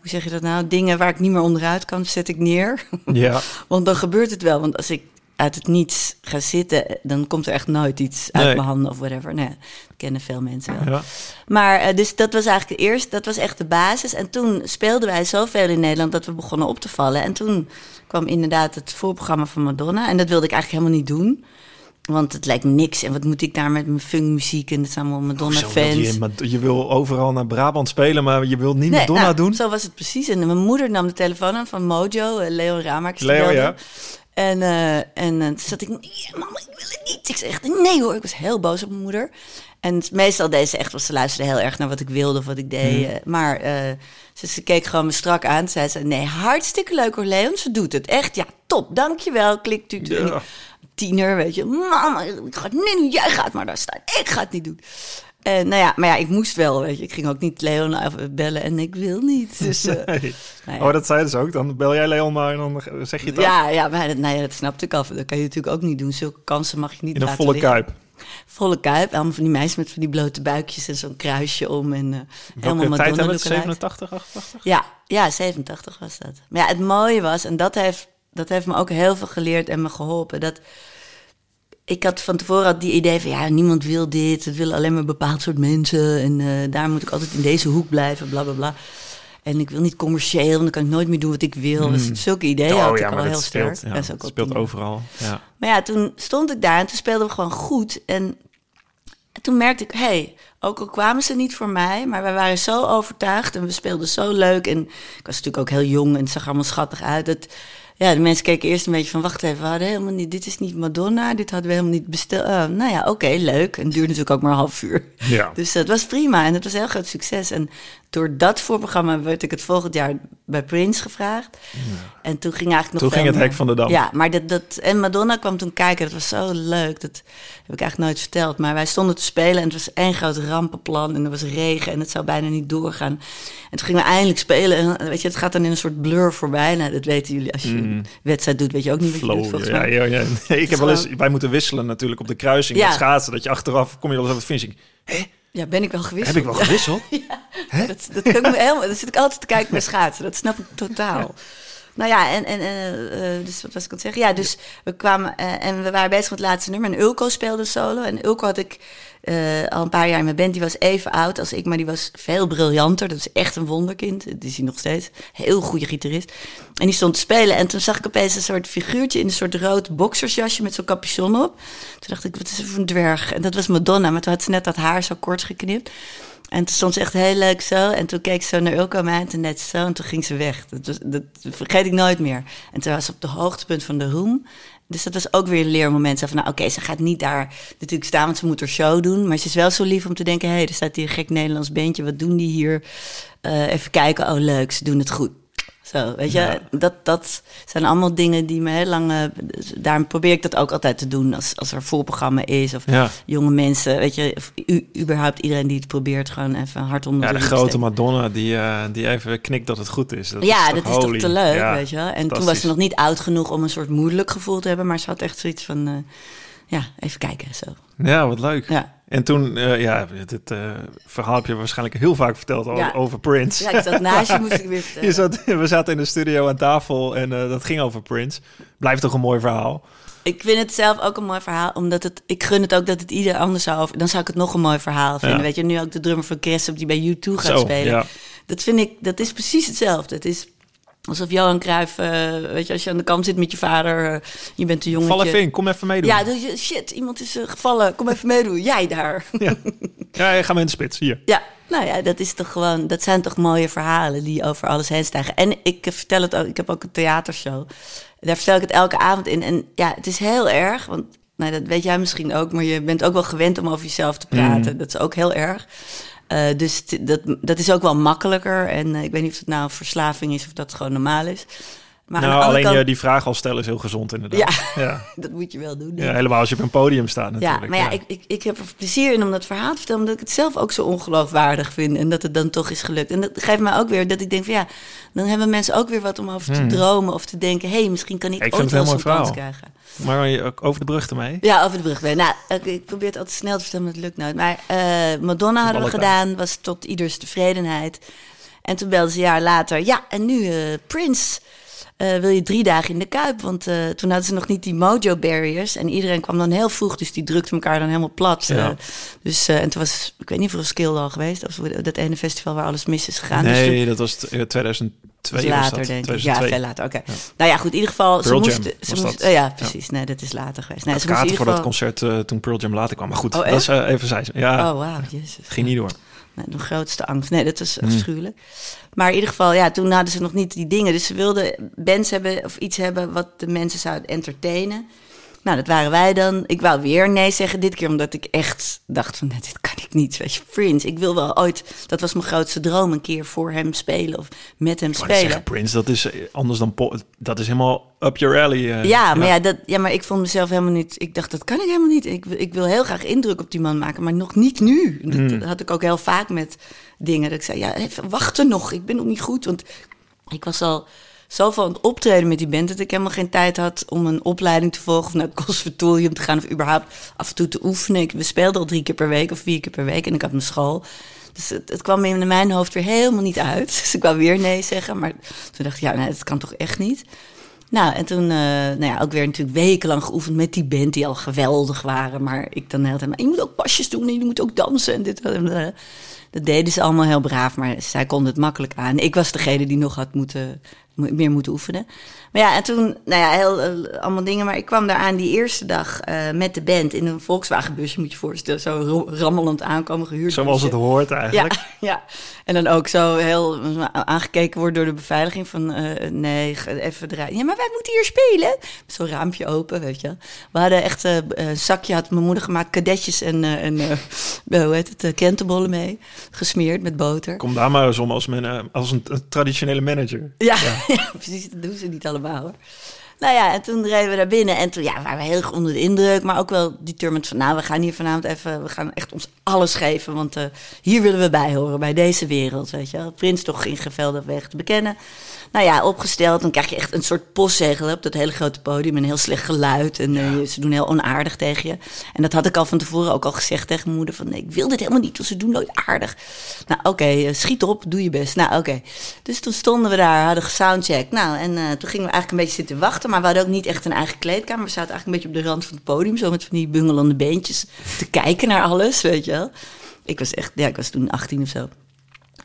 Speaker 2: hoe zeg je dat nou? Dingen waar ik niet meer onderuit kan, zet ik neer.
Speaker 3: ja.
Speaker 2: Want dan gebeurt het wel. Want als ik uit het niets ga zitten, dan komt er echt nooit iets uit mijn handen of whatever. Nee, dat kennen veel mensen wel.
Speaker 3: ja.
Speaker 2: Maar eh, dus dat was eigenlijk eerst, dat was echt de basis. En toen speelden wij zoveel in Nederland dat we begonnen op te vallen. En toen kwam inderdaad het voorprogramma van Madonna. En dat wilde ik eigenlijk helemaal niet doen. Want het lijkt me niks. En wat moet ik daar met mijn funkmuziek en het zijn allemaal Madonna-fans.
Speaker 3: je, maar je wil overal naar Brabant spelen, maar je wilt niet
Speaker 2: Nee,
Speaker 3: Madonna
Speaker 2: nou,
Speaker 3: doen?
Speaker 2: Zo was het precies. En mijn moeder nam de telefoon aan van Mojo, eh, Leo Ramakers.
Speaker 3: Leo, ja.
Speaker 2: En, eh, en eh, toen zat ik, "Nee, mama, ik wil het niet. Ik zei echt, nee hoor. Ik was heel boos op mijn moeder. En meestal deed ze echt, want ze luisterde heel erg naar wat ik wilde of wat ik deed.
Speaker 3: Mhm.
Speaker 2: eh, Maar eh, ze, ze keek gewoon me strak aan. Zei ze, nee, hartstikke leuk hoor, Leon. Ze doet het. Echt, ja, top. Dankjewel. Klik, tuut.
Speaker 3: Ja.
Speaker 2: Tiener, weet je. Mama, ik ga het niet doen. Jij gaat maar daar staan. Ik ga het niet doen. En nou ja, maar ja, ik moest wel, weet je. Ik ging ook niet Leon even bellen en ik wil niet. Dus, eh,
Speaker 3: Nee.
Speaker 2: nou ja.
Speaker 3: Oh, dat zeiden ze ook. Dan bel jij Leon maar en dan zeg je het af.
Speaker 2: Ja, ja, maar dat, nou ja, dat snapte ik af. Dat kan je natuurlijk ook niet doen. Zulke kansen mag je niet
Speaker 3: In een volle
Speaker 2: liggen.
Speaker 3: kuip.
Speaker 2: Volle kuip. Allemaal van die meisjes met van die blote buikjes en zo'n kruisje om. En, helemaal
Speaker 3: Welke tijd
Speaker 2: Madonna
Speaker 3: hebben we het?
Speaker 2: lookalike.
Speaker 3: 87, 88?
Speaker 2: Ja, ja, 87 was dat. Maar ja, het mooie was, en dat heeft, dat heeft me ook heel veel geleerd en me geholpen. Dat ik had van tevoren had die idee van ja, niemand wil dit. Het willen alleen maar een bepaald soort mensen. En eh, daar moet ik altijd in deze hoek blijven, bla bla bla. En ik wil niet commercieel, want dan kan ik nooit meer doen wat ik wil. Dus zulke ideeën had ik al heel sterk.
Speaker 3: ja,
Speaker 2: Dat
Speaker 3: speelt overal. Ja.
Speaker 2: Maar ja, toen stond ik daar en toen speelden we gewoon goed. En toen merkte ik, hé, hey, ook al kwamen ze niet voor mij, maar wij waren zo overtuigd en we speelden zo leuk. En ik was natuurlijk ook heel jong en het zag er allemaal schattig uit. Dat, ja, de mensen keken eerst een beetje van, wacht even, we hadden helemaal niet, dit is niet Madonna, dit hadden we helemaal niet besteld. Oh, nou ja, oké, leuk. En het duurde natuurlijk ook maar een half uur.
Speaker 3: Ja.
Speaker 2: Dus dat was prima en het was een heel groot succes. En door dat voorprogramma werd ik het volgend jaar bij Prince gevraagd. En toen ging eigenlijk nog
Speaker 3: Toen ging het hek van de dam.
Speaker 2: Ja, maar dat, dat... En Madonna kwam toen kijken. Dat was zo leuk. Dat heb ik eigenlijk nooit verteld. Maar wij stonden te spelen en het was één groot rampenplan. En er was regen en het zou bijna niet doorgaan. En toen gingen we eindelijk spelen. En weet je, het gaat dan in een soort blur voorbij. Nou, dat weten jullie. Als je een wedstrijd doet, weet je ook niet wat je doet,
Speaker 3: Mm. Ja, ja, ja. Nee, ik heb wel eens, wij moeten wisselen natuurlijk op de kruising
Speaker 2: Ja.
Speaker 3: schaatsen. Dat je achteraf, kom je wel eens op het finishing. Hé,
Speaker 2: Ja, ben ik wel gewisseld.
Speaker 3: heb ik wel gewisseld?
Speaker 2: Dat, dat kan ik helemaal, dan zit ik altijd te kijken naar schaatsen. Dat snap ik totaal. Nou ja, en, en eh, eh, dus wat was ik aan het zeggen? Ja, dus we kwamen eh, en we waren bezig met het laatste nummer. En Ulko speelde solo. En Ulko had ik eh, al een paar jaar in mijn band. Die was even oud als ik, maar die was veel briljanter. Dat is echt een wonderkind. Dat is hij nog steeds. Heel goede gitarist. En die stond te spelen. En toen zag ik opeens een soort figuurtje in een soort rood boxersjasje met zo'n capuchon op. Toen dacht ik, wat is er voor een dwerg? En dat was Madonna, maar toen had ze net dat haar zo kort geknipt. En toen stond ze echt heel leuk zo. En toen keek ze naar Ulko mij en net zo. En toen ging ze weg. Dat, dat vergeet ik nooit meer. En toen was ze op het hoogtepunt van de roem. Dus dat was ook weer een leermoment. Van, nou oké, ze gaat niet daar natuurlijk staan, want ze moet haar show doen. Maar ze is wel zo lief om te denken... hé, hey, er staat hier een gek Nederlands bandje. Wat doen die hier? Eh, even kijken. Oh, leuk, ze doen het goed. Zo, weet je,
Speaker 3: Ja.
Speaker 2: dat, dat zijn allemaal dingen die me heel lang... eh, daarom probeer ik dat ook altijd te doen als, als er voorprogramma is... of
Speaker 3: Ja.
Speaker 2: jonge mensen, weet je, of u, überhaupt iedereen die het probeert, gewoon even hard onder
Speaker 3: Ja, de grote
Speaker 2: steken.
Speaker 3: Madonna die, eh, die even knikt dat het goed is. Dat
Speaker 2: ja,
Speaker 3: is
Speaker 2: dat is toch te leuk,
Speaker 3: Ja,
Speaker 2: weet je. En toen was ze nog niet oud genoeg om een soort moeilijk gevoel te hebben, maar ze had echt zoiets van, eh, ja, even kijken, zo.
Speaker 3: Ja, wat leuk.
Speaker 2: Ja,
Speaker 3: En toen, eh, ja, dit eh, verhaal heb je waarschijnlijk heel vaak verteld
Speaker 2: Ja.
Speaker 3: over Prince.
Speaker 2: ja ik zat naast je, moest ik weer.
Speaker 3: Je zat, we zaten in de studio aan tafel en eh, dat ging over Prince. Blijft toch een mooi verhaal.
Speaker 2: Ik vind het zelf ook een mooi verhaal, omdat het, ik gun het ook dat het ieder anders zou over, dan zou ik het nog een mooi verhaal vinden.
Speaker 3: Ja.
Speaker 2: Weet je, nu ook de drummer van Crescent die bij U2 gaat
Speaker 3: Zo,
Speaker 2: spelen.
Speaker 3: ja.
Speaker 2: Dat vind ik, dat is precies hetzelfde. Het is alsof Johan Cruijff, eh, weet je, als je aan de kant zit met je vader, eh, je bent een jongetje.
Speaker 3: Val even in, kom even meedoen.
Speaker 2: Ja, doe je, shit, iemand is eh, gevallen, kom even meedoen. Jij daar.
Speaker 3: ja. ja, ga maar in de spits, hier.
Speaker 2: Ja, nou ja, dat is toch gewoon, dat zijn toch mooie verhalen die over alles heen stijgen. En ik vertel het ook, ik heb ook een theatershow. Daar vertel ik het elke avond in. En ja, het is heel erg, want nou, dat weet jij misschien ook, maar je bent ook wel gewend om over jezelf te praten. Dat is ook heel erg. Eh, dus dat, dat is ook wel makkelijker. En eh, ik weet niet of het nou verslaving is of dat gewoon normaal is. Maar
Speaker 3: nou, alleen
Speaker 2: kant,
Speaker 3: je die vraag al stellen is heel gezond inderdaad.
Speaker 2: Ja.
Speaker 3: ja.
Speaker 2: dat moet je wel doen.
Speaker 3: Ja, helemaal als je op een podium staat natuurlijk.
Speaker 2: Ja, maar ja, Ik, ik, ik heb er plezier in om dat verhaal te vertellen, omdat ik het zelf ook zo ongeloofwaardig vind en dat het dan toch is gelukt. En dat geeft mij ook weer dat ik denk van ja, dan hebben mensen ook weer wat om over te dromen of te denken, hé, hey, misschien kan ik,
Speaker 3: Hmm. Ik
Speaker 2: ooit wel zo'n kans krijgen.
Speaker 3: Maar ook over de brug ermee.
Speaker 2: Ja, over de brug weer. Nou, ik, ik probeer het altijd snel te vertellen, maar het lukt nooit. Maar eh, Madonna hadden we gedaan, was tot ieders tevredenheid. En toen belden ze een jaar later, ja, en nu eh Prince. Eh, wil je drie dagen in de Kuip? Want eh, toen hadden ze nog niet die mojo barriers. En iedereen kwam dan heel vroeg, dus die drukte elkaar dan helemaal plat.
Speaker 3: Ja.
Speaker 2: Eh, dus, en toen was, ik weet niet of Skill al geweest. Of dat ene festival waar alles mis is gegaan. Dus
Speaker 3: Nee, dat was t- eh, 2002 was
Speaker 2: later, denk ik.
Speaker 3: 2002.
Speaker 2: Ja, veel later. Oké. Nou ja, goed. In ieder geval, ze
Speaker 3: Pearl
Speaker 2: moesten... Ze oh ja, precies. Nee, dat is later geweest. Nee, ze moesten in ieder
Speaker 3: voor dat
Speaker 2: geval...
Speaker 3: concert toen Pearl Jam later kwam. Maar goed,
Speaker 2: Oh,
Speaker 3: dat is even zij. Ja,
Speaker 2: Oh, wauw. Jezus.
Speaker 3: het ging niet door.
Speaker 2: De grootste angst. Nee, dat was
Speaker 3: Hmm.
Speaker 2: afschuwelijk. Maar in ieder geval, ja, toen hadden ze nog niet die dingen. Dus ze wilden bands hebben of iets hebben wat de mensen zouden entertainen. Nou, dat waren wij dan. Ik wou weer nee zeggen dit keer, omdat ik echt dacht van, nee, dit kan ik niet. Weet je, Prince, ik wil wel ooit, dat was mijn grootste droom, een keer voor hem spelen of met hem
Speaker 3: Maar
Speaker 2: spelen.
Speaker 3: zeggen, Prince, dat is eh, anders dan. Dat is helemaal up your alley. eh.
Speaker 2: Ja, maar ja. dat, ja, maar ik vond mezelf helemaal niet. Ik dacht, dat kan ik helemaal niet. Ik, wil- ik wil heel graag indruk op die man maken, maar nog niet nu. Dat,
Speaker 3: Hmm.
Speaker 2: dat had ik ook heel vaak met dingen. Dat ik zei, ja, even wachten nog. Ik ben nog niet goed. Want ik was al zoveel aan het optreden met die band... dat ik helemaal geen tijd had om een opleiding te volgen... of naar het conservatorium te gaan of überhaupt af en toe te oefenen. Ik, we speelden al drie keer per week of vier keer per week en ik had mijn school... Dus het, kwam in mijn hoofd weer helemaal niet uit. Dus ik wou weer nee zeggen. Maar toen dacht ik, ja, nee, dat kan toch echt niet. Nou, en toen, eh, nou ja, ook weer natuurlijk wekenlang geoefend met die band die al geweldig waren. Maar ik dan de hele tijd, maar je moet ook pasjes doen en je moet ook dansen en dit en dat. Dat deden ze allemaal heel braaf, maar zij konden het makkelijk aan. Ik was degene die nog had moeten, mo- meer moeten oefenen. Maar ja, en toen, nou ja, heel, eh, allemaal dingen. Maar ik kwam daar aan die eerste dag eh, met de band in een Volkswagenbusje, moet je je voorstellen. Zo rammelend aankomen, gehuurd.
Speaker 3: Zoals het hoort eigenlijk.
Speaker 2: Ja, ja, en dan ook zo heel aangekeken worden door de beveiliging van eh, nee, even draaien. Ja, maar wij moeten hier spelen. Zo'n raampje open, weet je. We hadden echt eh, een zakje, had mijn moeder gemaakt, kadetjes en, eh, en eh, hoe heet het, eh, krentenbollen mee. gesmeerd met boter.
Speaker 3: Kom daar maar eens om als, men, eh, als een, een traditionele manager.
Speaker 2: Ja, ja. precies. Dat doen ze niet allemaal hoor. Nou ja, en toen reden we daar binnen en toen ja, waren we heel erg onder de indruk, maar ook wel determined van, nou, we gaan hier vanavond even, we gaan echt ons alles geven, want uh, hier willen we bij horen, bij deze wereld, weet je wel. Prins toch in weg te bekennen nou ja, opgesteld. Dan krijg je echt een soort postzegel op dat hele grote podium. Een heel slecht geluid. En uh, ze doen heel onaardig tegen je. En dat had ik al van tevoren ook al gezegd tegen mijn moeder. Van nee, ik wil dit helemaal niet, want ze doen nooit aardig. Nou oké, okay, uh, schiet op, doe je best. Nou oké. Okay. Dus toen stonden we daar, hadden soundcheck. Nou, en toen gingen we eigenlijk een beetje zitten wachten. Maar we hadden ook niet echt een eigen kleedkamer. We zaten eigenlijk een beetje op de rand van het podium. Zo met van die bungelende beentjes te kijken naar alles, weet je wel. Ik was echt, ja, ik was toen 18 of zo.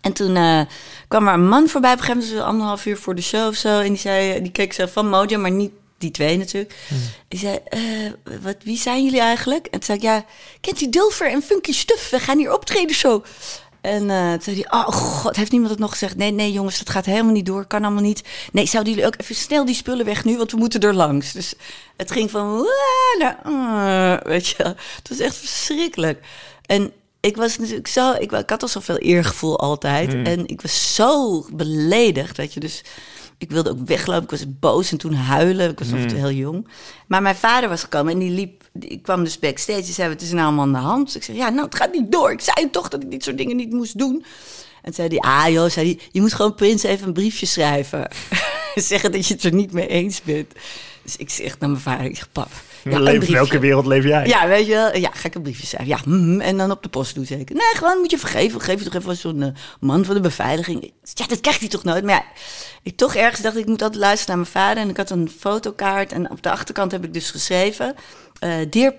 Speaker 2: En toen uh, kwam er een man voorbij op een gegeven moment, anderhalf uur voor de show of zo. En die, zei, die keek zo van Mojo, maar niet die twee natuurlijk. Mm. Die zei, uh, wat, wie zijn jullie eigenlijk? En toen zei ik, ja, kent u Dulfer en Funky Stuff? We gaan hier optreden zo. En uh, toen zei hij, oh god, heeft niemand het nog gezegd? Nee, nee jongens, dat gaat helemaal niet door, kan allemaal niet. Nee, zouden jullie ook even snel die spullen weg nu, want we moeten er langs. Dus het ging van, naar, uh, weet je Het was echt verschrikkelijk. En ik was natuurlijk zo, ik, ik had al zoveel eergevoel altijd. Mm. En ik was zo beledigd, weet je. Dus ik wilde ook weglopen. Ik was boos en toen huilen. Ik was nog mm. heel jong. Maar mijn vader was gekomen en die liep. Ik kwam dus backstage. Die zei: Wat is er nou allemaal aan de hand? Dus ik zei: Ja, nou, het gaat niet door. Ik zei toch dat ik dit soort dingen niet moest doen. En zei hij: Ah, joh, zei hij, je moet gewoon Prins even een briefje schrijven. Zeggen dat je het er niet mee eens bent. Dus ik zeg naar mijn vader: Ik zeg, Pap
Speaker 3: ja, leef, welke wereld leef jij?
Speaker 2: Ja, weet je wel. Ja, gekke briefjes schrijven. Ja, mm, en dan op de post doen zeker. Nee, gewoon moet je vergeven. Geef je toch even zo'n uh, man van de beveiliging. Ja, dat krijgt hij toch nooit. Maar ja, ik toch ergens dacht ik moet altijd luisteren naar mijn vader. En ik had een fotokaart. En op de achterkant heb ik dus geschreven... Uh, Dear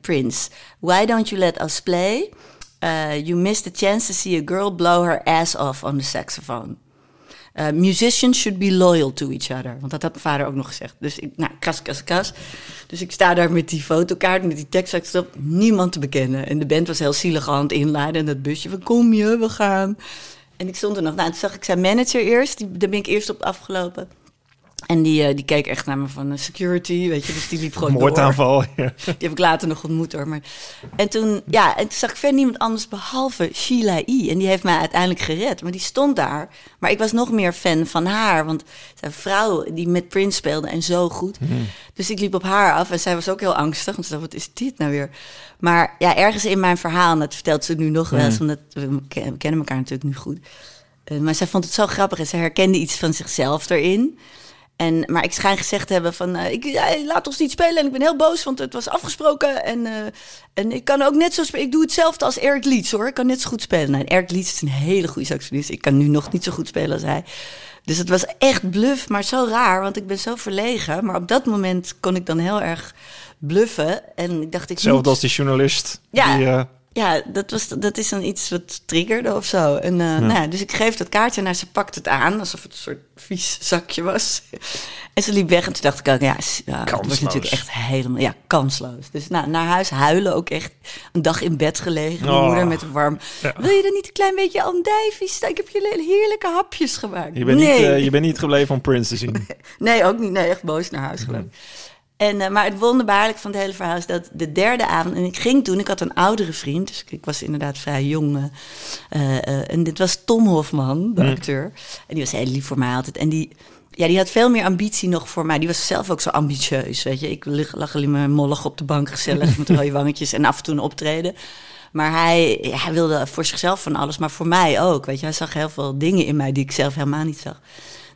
Speaker 2: Prince, why don't you let us play? Uh, you missed the chance to see a girl blow her ass off on the saxophone. Uh, musicians should be loyal to each other. Want dat had mijn vader ook nog gezegd. Dus ik, nou, kas, kas. Dus ik sta daar met die fotokaart, met die tekst. Stop niemand te bekennen. En de band was heel zielig aan het inladen. En dat busje van, kom je, we gaan. En ik stond er nog. Nou, toen zag ik zijn manager eerst. Die, daar ben ik eerst op afgelopen. En die, uh, die keek echt naar me van uh, security, weet je. Dus die liep gewoon
Speaker 3: Moordaanval,
Speaker 2: ja. Die heb ik later nog ontmoet hoor. Maar... En, toen, ja, en toen zag ik verder niemand anders behalve Sheila E. En die heeft mij uiteindelijk gered. Maar die stond daar. Maar ik was nog meer fan van haar. Want zij een vrouw die met Prince speelde en zo goed. Mm. Dus ik liep op haar af en zij was ook heel angstig. Want ze dacht, wat is dit nou weer? Maar ja, ergens in mijn verhaal, en dat vertelt ze nu nog wel eens... Mm. omdat we kennen elkaar natuurlijk nu goed... Uh, maar zij vond het zo grappig en ze herkende iets van zichzelf erin... En, maar ik schijn gezegd te hebben van, uh, ik, ja, laat ons niet spelen. En ik ben heel boos, want het was afgesproken. En, uh, en ik kan ook net zo spelen. Ik doe hetzelfde als Eric Leeds, hoor. Ik kan net zo goed spelen. Nou, Eric Leeds is een hele goede saxofonist. Ik kan nu nog niet zo goed spelen als hij. Dus het was echt bluff, maar zo raar, want ik ben zo verlegen. Maar op dat moment kon ik dan heel erg bluffen. En ik dacht, ik
Speaker 3: moet... als die journalist.
Speaker 2: Ja,
Speaker 3: die, uh
Speaker 2: ja, dat, was, dat is dan iets wat triggerde of zo. En, uh, ja. Nou ja, dus ik geef dat kaartje en ze pakt het aan alsof het een soort vies zakje was. en ze liep weg en toen dacht ik ook, ja, ja dat was natuurlijk echt helemaal, ja, kansloos. Dus nou, naar huis huilen ook echt een dag in bed gelegen. Mijn oh. moeder met warm. Ja. Wil je dan niet een klein beetje andijvies? Ik heb je heerlijke hapjes gemaakt.
Speaker 3: Je bent, nee. niet, uh, je bent niet gebleven om Prince te zien.
Speaker 2: nee, ook niet. Nee, echt boos naar huis geloof en, uh, maar het wonderbaarlijk van het hele verhaal is dat de derde avond... en ik ging toen, ik had een oudere vriend... dus ik, ik was inderdaad vrij jong. Uh, uh, en dit was Tom Hofman, de acteur. En die was heel lief voor mij altijd. En die, ja, die had veel meer ambitie nog voor mij. Die was zelf ook zo ambitieus, weet je. Ik lag alleen maar mollig op de bank, gezellig met rode wangetjes... en af en toe een optreden. Maar hij, hij wilde voor zichzelf van alles, maar voor mij ook. Weet je, hij zag heel veel dingen in mij die ik zelf helemaal niet zag.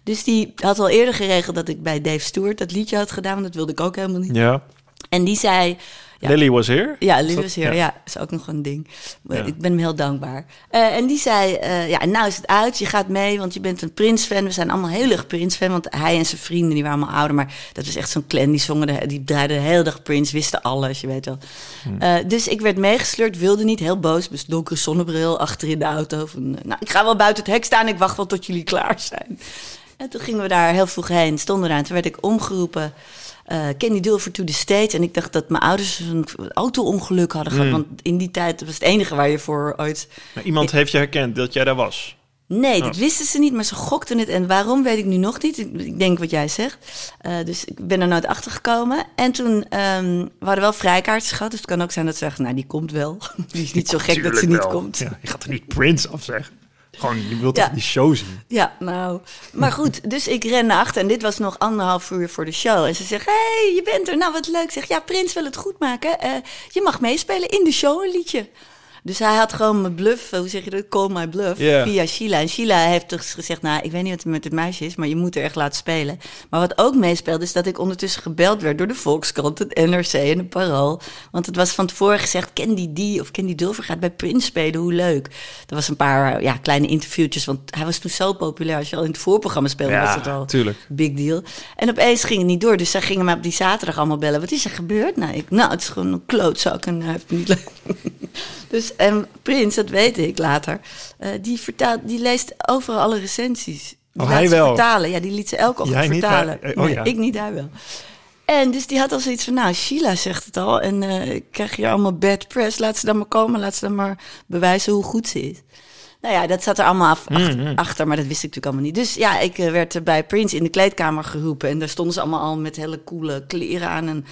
Speaker 2: Dus die had al eerder geregeld dat ik bij Dave Stewart dat liedje had gedaan. Want dat wilde ik ook helemaal niet.
Speaker 3: Ja.
Speaker 2: En die zei...
Speaker 3: Ja, Lily was here?
Speaker 2: Ja, Lily was here. Ja. ja, is ook nog een ding. Ja. Ik ben hem heel dankbaar. Uh, en die zei, uh, ja, en nou is het uit. Je gaat mee, want je bent een Prins-fan. We zijn allemaal heel erg Prins-fan. Want hij en zijn vrienden, die waren allemaal ouder. Maar dat was echt zo'n clan. Die zongen, de, die draaiden de hele dag Prins. Wisten alles, je weet wel. Hmm. Uh, dus ik werd meegesleurd, wilde niet. Heel boos. Dus donkere zonnebril achter in de auto. Van, nou, ik ga wel buiten het hek staan. Ik wacht wel tot jullie klaar zijn. En toen gingen we daar heel vroeg heen, stonden eraan. Toen werd ik omgeroepen. Uh, Kenny Dulfer to the State. En ik dacht dat mijn ouders een auto-ongeluk hadden gehad. Mm. Want in die tijd was het enige waar je voor ooit...
Speaker 3: Maar iemand heeft je herkend dat jij daar was?
Speaker 2: Nee, dat wisten ze niet, maar ze gokten het. En waarom weet ik nu nog niet. Ik, denk wat jij zegt. Eh, dus ik ben er nooit achter gekomen. En toen ehm we hadden wel vrijkaartjes gehad. Dus het kan ook zijn dat ze zeggen, nou, die komt wel. Die is niet zo gek dat ze niet komt.
Speaker 3: Ja, je gaat er niet Prince afzeggen. Gewoon, je wilt
Speaker 2: Ja.
Speaker 3: toch die show zien?
Speaker 2: Ja, nou. Maar goed, dus ik ren naar achter. En dit was nog anderhalf uur voor de show. En ze zegt, hé, hey, je bent er. Nou, wat leuk. Zeg, ja, Prins wil het goed maken. Eh, je mag meespelen in de show een liedje. Dus hij had gewoon mijn bluff, hoe zeg je dat? Call my bluff,
Speaker 3: Ja.
Speaker 2: via Sheila. En Sheila heeft dus gezegd, nou, ik weet niet wat er met het meisje is, maar je moet er echt laten spelen. Maar wat ook meespeelde, is dat ik ondertussen gebeld werd door de Volkskrant, het NRC en de Parool. Want het was van tevoren gezegd, ken die die of ken die Dulver gaat bij Prins spelen, hoe leuk. Er was een paar eh, ja, kleine interviewtjes, want hij was toen zo populair. Als je al in het voorprogramma speelde, was het al
Speaker 3: tuurlijk.
Speaker 2: big deal. En opeens ging het niet door. Dus zij gingen mij op die zaterdag allemaal bellen. Wat is er gebeurd? Nou, ik, nou het is gewoon een klootzak en hij heeft het niet leuk. dus en Prins, dat weet ik later, eh, die, vertaalt, die leest overal alle recensies. Die
Speaker 3: Oh, hij wel?
Speaker 2: vertalen. Ja, die liet ze elke ochtend
Speaker 3: niet,
Speaker 2: vertalen.
Speaker 3: hij- oh
Speaker 2: Nee,
Speaker 3: ja.
Speaker 2: Ik niet, hij wel. En dus die had al zoiets van, nou, Sheila zegt het al. En eh, ik krijg hier allemaal bad press. Laat ze dan maar komen. Laat ze dan maar bewijzen hoe goed ze is. Nou ja, dat zat er allemaal af, achter,
Speaker 3: Mm-hmm.
Speaker 2: achter, maar dat wist ik natuurlijk allemaal niet. Dus ja, ik eh, werd bij Prince in de kleedkamer geroepen. En daar stonden ze allemaal al met hele coole kleren aan. En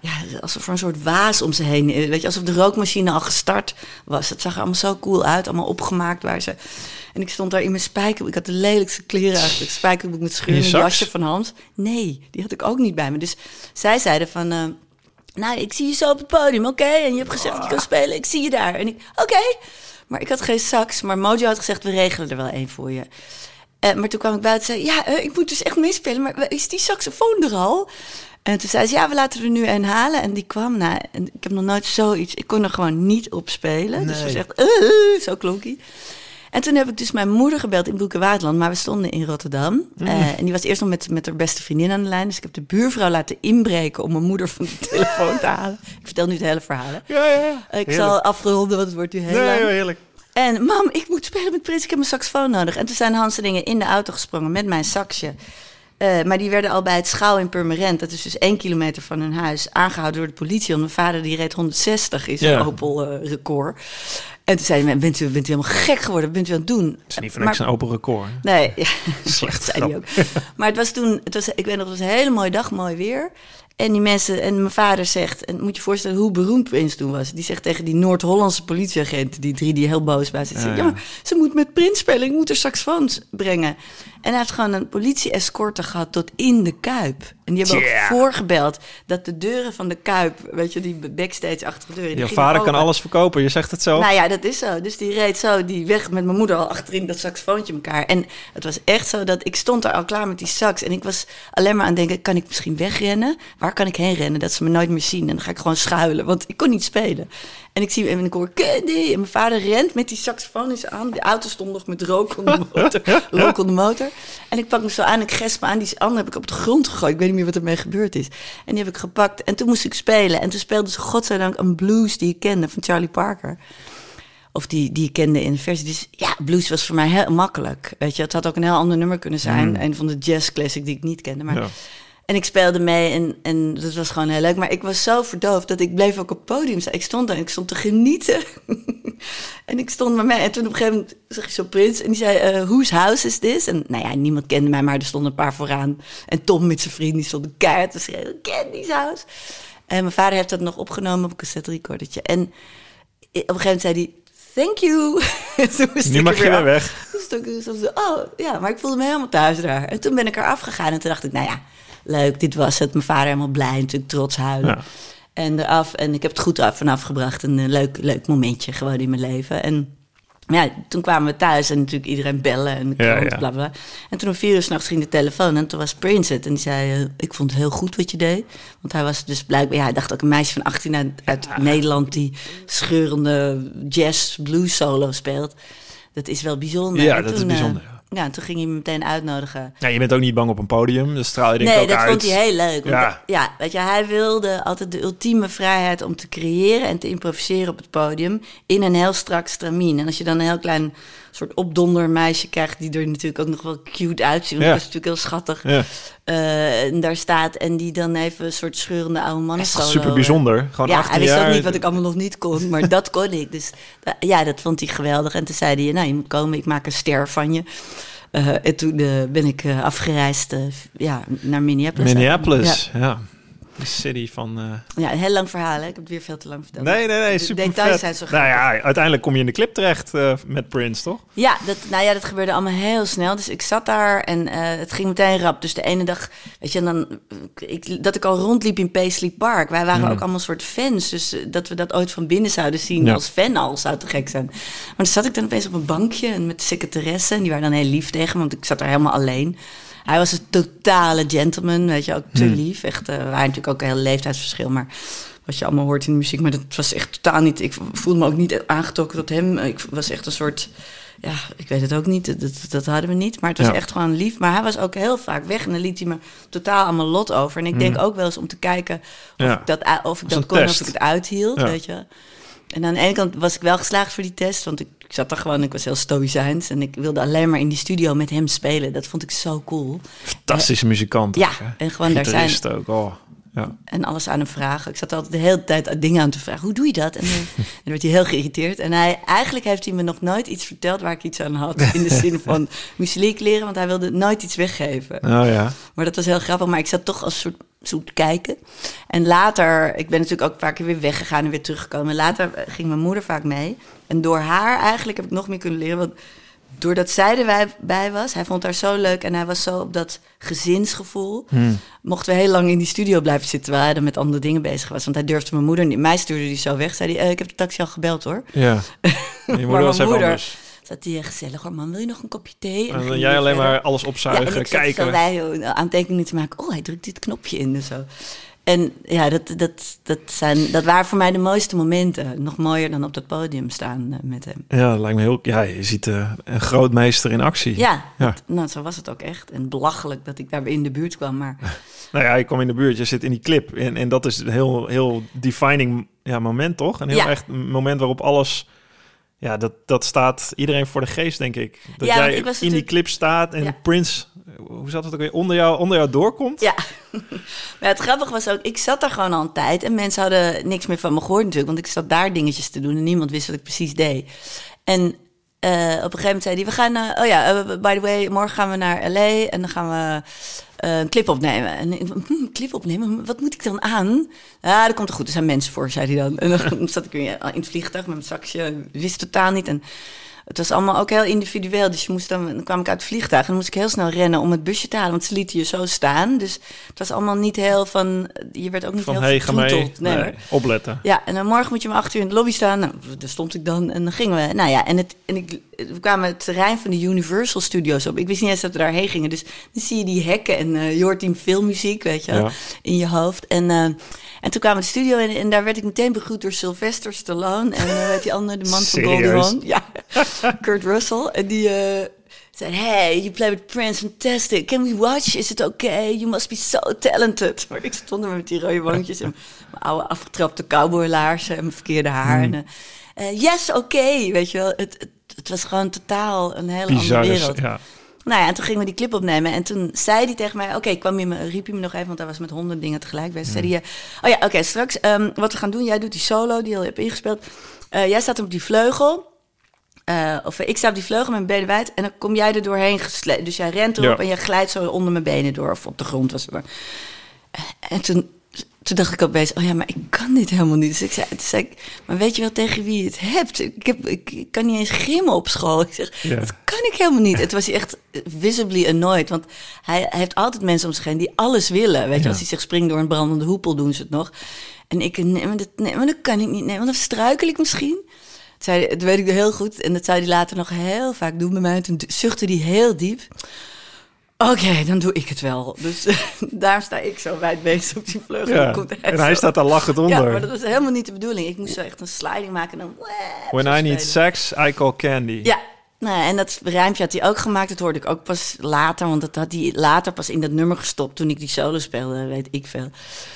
Speaker 2: ja, alsof er een soort waas om ze heen. eh, Weet je, alsof de rookmachine al gestart was. Het zag er allemaal zo cool uit, allemaal opgemaakt waar ze. En ik stond daar in mijn spijker. Ik had de lelijkste kleren eigenlijk. Spijkerboek met
Speaker 3: je sax?
Speaker 2: jasje van Hans. Nee, die had ik ook niet bij me. Dus zij zeiden van. eh, nou, ik zie je zo op het podium, oké? En je hebt gezegd dat je kan spelen, ik zie je daar. En ik, oké. Maar ik had geen sax, maar Mojo had gezegd, we regelen er wel één voor je. Eh, maar toen kwam ik buiten en zei, ja, ik moet dus echt meespelen, maar is die saxofoon er al? En toen zei ze, ja, we laten er nu een halen. En die kwam, nou, en ik heb nog nooit zoiets, ik kon er gewoon niet op spelen. Dus het was
Speaker 3: Nee.
Speaker 2: echt, eh, zo klonk hij. En toen heb ik dus mijn moeder gebeld in Broek en Waterland, maar we stonden in Rotterdam. Eh, en die was eerst nog met, met haar beste vriendin aan de lijn. Dus ik heb de buurvrouw laten inbreken om mijn moeder van de telefoon te halen. Ik vertel nu het hele verhaal. hè.
Speaker 3: Ja, ja.
Speaker 2: Ik zal afronden, want het wordt nu heel
Speaker 3: Nee,
Speaker 2: lang.
Speaker 3: heerlijk.
Speaker 2: En mam, ik moet spelen met Prins, ik heb mijn saxofoon nodig. En toen zijn Hans en dingen in de auto gesprongen met mijn saxje. Eh, maar die werden al bij het Schouw in Purmerend, dat is dus één kilometer van hun huis, aangehouden door de politie. Want mijn vader die reed 160, is
Speaker 3: Ja.
Speaker 2: een Opel-record. en toen zei hij, bent u, bent u helemaal gek geworden, bent u aan het doen?
Speaker 3: Het is niet voor niks een open record.
Speaker 2: Nee, ja,
Speaker 3: Slecht
Speaker 2: zei hij ook. Maar het was toen, het was, ik weet nog, het was een hele mooie dag, mooi weer. En die mensen, en mijn vader zegt, en moet je je voorstellen hoe beroemd Prins toen was. Die zegt tegen die Noord-Hollandse politieagent, die drie die heel boos bij.
Speaker 3: Ja,
Speaker 2: Ja,
Speaker 3: ja.
Speaker 2: maar ze moet met Prins spelen, ik moet er saxofoons brengen. En hij heeft gewoon een politie-escorte gehad tot in de Kuip. En die hebben ook voorgebeld dat de deuren van de Kuip, weet je, die backstage achter de deuren.
Speaker 3: Je vader kan alles verkopen, je zegt het zo.
Speaker 2: Nou ja, dat is zo. Dus die reed zo die weg met mijn moeder al achterin dat saxofoontje elkaar. En het was echt zo dat ik stond daar al klaar met die sax. En ik was alleen maar aan het denken, kan ik misschien wegrennen? Waar kan ik heen rennen? Dat ze me nooit meer zien. En dan ga ik gewoon schuilen, want ik kon niet spelen. En ik zie en ik hoor Candy. En mijn vader rent met die saxofoon in zijn aan. De auto stond nog met rook onder de motor. rook onder de motor. En ik pak me zo aan, ik gesp me aan. Die ander heb ik op de grond gegooid. Ik weet niet meer wat ermee gebeurd is. En die heb ik gepakt. En toen moest ik spelen. En toen speelde ze godzijdank een blues die ik kende van Charlie Parker. Of die, die ik kende in de versie. Dus ja, blues was voor mij heel makkelijk. Weet je, het had ook een heel ander nummer kunnen zijn. Een van de jazz classic die ik niet kende. Maar
Speaker 3: Ja.
Speaker 2: En ik speelde mee en, en dat was gewoon heel leuk. Maar ik was zo verdoofd dat ik bleef ook op het podium staan. Ik stond daar en ik stond te genieten. en ik stond maar mee. En toen op een gegeven moment zag je zo'n prins. En die zei, eh whose house is this? En nou ja, niemand kende mij, maar er stonden een paar vooraan. En Tom met zijn vriend, die stond keihard te schreeuwen. Candy's house. En mijn vader heeft dat nog opgenomen op een cassette recordertje. En op een gegeven moment zei hij, thank you.
Speaker 3: Nu
Speaker 2: ik
Speaker 3: mag
Speaker 2: er
Speaker 3: je
Speaker 2: weer
Speaker 3: weg.
Speaker 2: Dus toen ik zo, oh ja, maar ik voelde me helemaal thuis daar. En toen ben ik eraf gegaan en toen dacht ik, nou ja, leuk, dit was het. Mijn vader helemaal blij, natuurlijk trots huilen.
Speaker 3: Ja.
Speaker 2: En eraf, en ik heb het goed af vanaf gebracht. Een eh, leuk, leuk momentje gewoon in mijn leven. En ja, toen kwamen we thuis en natuurlijk iedereen bellen en de
Speaker 3: Ja,
Speaker 2: krant,
Speaker 3: ja.
Speaker 2: bla bla. En toen om vier uur s'nachts ging de telefoon en toen was Prince het. En die zei, eh, ik vond het heel goed wat je deed. Want hij was dus blijkbaar, ja, hij dacht ook een meisje van 18 uit, uit Nederland... die scheurende jazz, blues solo speelt. Dat is wel bijzonder.
Speaker 3: Ja,
Speaker 2: En
Speaker 3: dat is
Speaker 2: toen, eh,
Speaker 3: bijzonder. Ja,
Speaker 2: en toen ging hij me meteen uitnodigen.
Speaker 3: Ja, je bent ook niet bang op een podium, dus straal je denk
Speaker 2: Nee,
Speaker 3: ook
Speaker 2: dat
Speaker 3: uit.
Speaker 2: vond hij heel leuk.
Speaker 3: Ja.
Speaker 2: ja. weet je, hij wilde altijd de ultieme vrijheid om te creëren en te improviseren op het podium in een heel strak stramien. En als je dan een heel klein soort opdondermeisje krijgt, die er natuurlijk ook nog wel cute uitziet, want
Speaker 3: Ja.
Speaker 2: dat is natuurlijk heel schattig,
Speaker 3: Ja,
Speaker 2: eh, en daar staat en die dan even een soort scheurende oude mannen
Speaker 3: echt super bijzonder. Gewoon
Speaker 2: ja,
Speaker 3: 18
Speaker 2: hij wist
Speaker 3: jaar.
Speaker 2: ook niet wat ik allemaal nog niet kon, maar dat kon ik. Dus ja, dat vond hij geweldig. En toen zei hij, nou, je moet komen, ik maak een ster van je. Eh, en toen eh, ben ik afgereisd ja, naar Minneapolis.
Speaker 3: Minneapolis, ja. City van... eh,
Speaker 2: Ja, een heel lang verhaal, hè? Ik heb het weer veel te lang verteld.
Speaker 3: Nee, nee, nee,
Speaker 2: De
Speaker 3: super
Speaker 2: details
Speaker 3: vet.
Speaker 2: zijn zo
Speaker 3: nou ja, uiteindelijk kom je in de clip terecht eh, met Prince, toch?
Speaker 2: Ja, dat, nou ja, dat gebeurde allemaal heel snel. Dus ik zat daar en eh, het ging meteen rap. Dus de ene dag, weet je, en dan, ik, dat ik al rondliep in Paisley Park. Wij waren
Speaker 3: Mm.
Speaker 2: ook allemaal soort fans. Dus dat we dat ooit van binnen zouden zien
Speaker 3: Ja.
Speaker 2: als fan al, zou te gek zijn. Maar toen zat ik dan opeens op een bankje en met de secretaresse. En die waren dan heel lief tegen me, want ik zat daar helemaal alleen. Hij was een totale gentleman, weet je, ook te
Speaker 3: Mm.
Speaker 2: lief. Echt, eh, we waren natuurlijk ook een heel leeftijdsverschil, maar wat je allemaal hoort in de muziek. Maar dat was echt totaal niet. Ik voelde me ook niet aangetrokken tot hem. Ik was echt een soort. Ja, ik weet het ook niet. Dat, dat hadden we niet. Maar het was
Speaker 3: Ja.
Speaker 2: echt gewoon lief. Maar hij was ook heel vaak weg. En dan liet hij me totaal aan mijn lot over. En ik denk ook wel eens om te kijken of
Speaker 3: Ja.
Speaker 2: ik dat, of ik dat kon,
Speaker 3: test.
Speaker 2: of ik het uithield.
Speaker 3: Ja.
Speaker 2: Weet je. En aan de ene kant was ik wel geslaagd voor die test. Want ik, ik zat daar gewoon, ik was heel stoïcijns. En ik wilde alleen maar in die studio met hem spelen. Dat vond ik zo cool.
Speaker 3: Fantastische muzikant.
Speaker 2: Ja,
Speaker 3: ook,
Speaker 2: en gewoon daar zijn.
Speaker 3: Ook, oh. Ja.
Speaker 2: En alles aan hem vragen. Ik zat altijd de hele tijd dingen aan te vragen. Hoe doe je dat? En eh, dan werd hij heel geïrriteerd. En hij, eigenlijk heeft hij me nog nooit iets verteld waar ik iets aan had. In de zin van muziek leren, want hij wilde nooit iets weggeven.
Speaker 3: Oh ja.
Speaker 2: Maar dat was heel grappig. Maar ik zat toch als soort zoet te kijken. En later, ik ben natuurlijk ook een paar keer weer weggegaan en weer teruggekomen. Later ging mijn moeder vaak mee. En door haar eigenlijk heb ik nog meer kunnen leren. Want doordat zij erbij bij was, hij vond haar zo leuk en hij was zo op dat gezinsgevoel. Mochten we heel lang in die studio blijven zitten, waar hij dan met andere dingen bezig was. Want hij durfde mijn moeder niet. Mij stuurde hij zo weg. Zei hij, eh, ik heb de taxi al gebeld hoor.
Speaker 3: Ja. Je moeder was
Speaker 2: mijn
Speaker 3: even
Speaker 2: moeder-
Speaker 3: anders.
Speaker 2: Zat hij eh, gezellig hoor, man, wil je nog een kopje thee?
Speaker 3: En jij alleen
Speaker 2: verder.
Speaker 3: maar alles
Speaker 2: Ja,
Speaker 3: opzuigen,
Speaker 2: en ik
Speaker 3: kijken.
Speaker 2: bij eh, aantekeningen te maken. Oh, hij drukt dit knopje in en zo. En ja, dat, dat, dat, zijn, dat waren voor mij de mooiste momenten. Nog mooier dan op dat podium staan eh, met hem.
Speaker 3: Ja, dat lijkt me heel... Ja, je ziet eh, een grootmeester in actie.
Speaker 2: Ja,
Speaker 3: Ja.
Speaker 2: dat- nou, zo was het ook echt. En belachelijk dat ik daar weer in de buurt kwam. Maar
Speaker 3: Nou ja, ik kwam in de buurt, je zit in die clip. En, en dat is een heel, heel defining ja, moment, toch? Een heel
Speaker 2: Ja.
Speaker 3: echt moment waarop alles... Ja, dat, dat staat iedereen voor de geest, denk ik. Dat
Speaker 2: Ja,
Speaker 3: jij
Speaker 2: ik
Speaker 3: in die clip staat en
Speaker 2: Ja.
Speaker 3: Prince... Hoe zat het ook weer? Onder jou, onder jou doorkomt?
Speaker 2: ja. maar het grappige was ook, ik zat daar gewoon al een tijd. En mensen hadden niks meer van me gehoord natuurlijk. Want ik zat daar dingetjes te doen en niemand wist wat ik precies deed. En op een gegeven moment zei hij, we gaan... eh, oh ja, eh, by the way, morgen gaan we naar L.A. En dan gaan we eh, een clip opnemen. En ik, hm, clip opnemen? Wat moet ik dan aan? Ja, dat komt er goed. Er zijn mensen voor, zei hij dan. En dan zat ik weer in het vliegtuig met mijn zakje. Wist totaal niet. En het was allemaal ook heel individueel. Dus je moest dan, dan kwam ik uit het vliegtuig en dan moest ik heel snel rennen om het busje te halen. Want ze lieten je zo staan. Dus het was allemaal niet heel van... Je werd ook niet
Speaker 3: Van,
Speaker 2: heel
Speaker 3: hey.
Speaker 2: Nee,
Speaker 3: Nee, opletten.
Speaker 2: Ja, en dan morgen moet je om acht uur in de lobby staan. Nou, daar stond ik dan en dan gingen we. Nou ja, en, het, en ik, we kwamen het terrein van de Universal Studios op. Ik wist niet eens dat we daarheen gingen. Dus dan zie je die hekken en eh, je hoort die filmmuziek, weet je, wel,
Speaker 3: Ja.
Speaker 2: in je hoofd. En, eh, en toen kwamen we de studio in en daar werd ik meteen begroet door Sylvester Stallone. En uh, weet die andere, de man van Goldie
Speaker 3: Serieus?
Speaker 2: Hawn. Ja, Kurt Russell. En die... eh, zei, hey, you play with Prince, fantastic. Can we watch? Is it okay? You must be so talented. Maar ik stond er met die rode wandjes en mijn oude afgetrapte cowboylaarzen en mijn verkeerde haar. En, eh, eh, yes, oké, weet je wel. Het, het, het was gewoon totaal een hele andere
Speaker 3: is-
Speaker 2: wereld.
Speaker 3: Ja.
Speaker 2: Nou ja, en toen gingen we die clip opnemen. En toen zei hij tegen mij... Oké, kwam hij me, riep hij me nog even, want hij was met honderd dingen tegelijk bezig. Zei hij... eh, oh ja, oké, straks ehm, wat we gaan doen... Jij doet die solo die je al hebt ingespeeld. Eh, jij staat op die vleugel. Eh, of ik sta op die vleugel met mijn benen wijd. En dan kom jij er doorheen gesleept. Dus jij rent erop
Speaker 3: Ja.
Speaker 2: en je glijdt zo onder mijn benen door. Of op de grond was het maar. En toen, toen dacht ik opeens, oh ja, maar ik kan dit helemaal niet. Dus ik zei, zei ik, maar weet je wel tegen wie je het hebt? Ik, heb, ik, ik kan niet eens grimmen op school. Ik zeg,
Speaker 3: Ja.
Speaker 2: dat kan ik helemaal niet. Het was hij echt visibly annoyed. Want hij, hij heeft altijd mensen om zich heen die alles willen. Weet je,
Speaker 3: Ja.
Speaker 2: als hij zich springt door een brandende hoepel, doen ze het nog. En ik, nee, maar dat, nee, maar dat kan ik niet. Nee, want dan struikel ik misschien. Dat, zei, dat weet ik heel goed. En dat zou hij later nog heel vaak doen bij mij. En toen zuchtte hij heel diep. Oké, dan doe ik het wel. Dus daar sta ik zo wijd bezig op die vleugel.
Speaker 3: Ja.
Speaker 2: Hij
Speaker 3: En hij
Speaker 2: zo-
Speaker 3: staat daar lachend
Speaker 2: Ja,
Speaker 3: onder.
Speaker 2: maar dat was helemaal niet de bedoeling. Ik moest zo echt een sliding maken en dan...
Speaker 3: When I need sex, I call candy.
Speaker 2: Ja, Nou, en dat rijmpje had hij ook gemaakt. Dat hoorde ik ook pas later. Want dat had hij later pas in dat nummer gestopt. Toen ik die solo speelde, weet ik veel.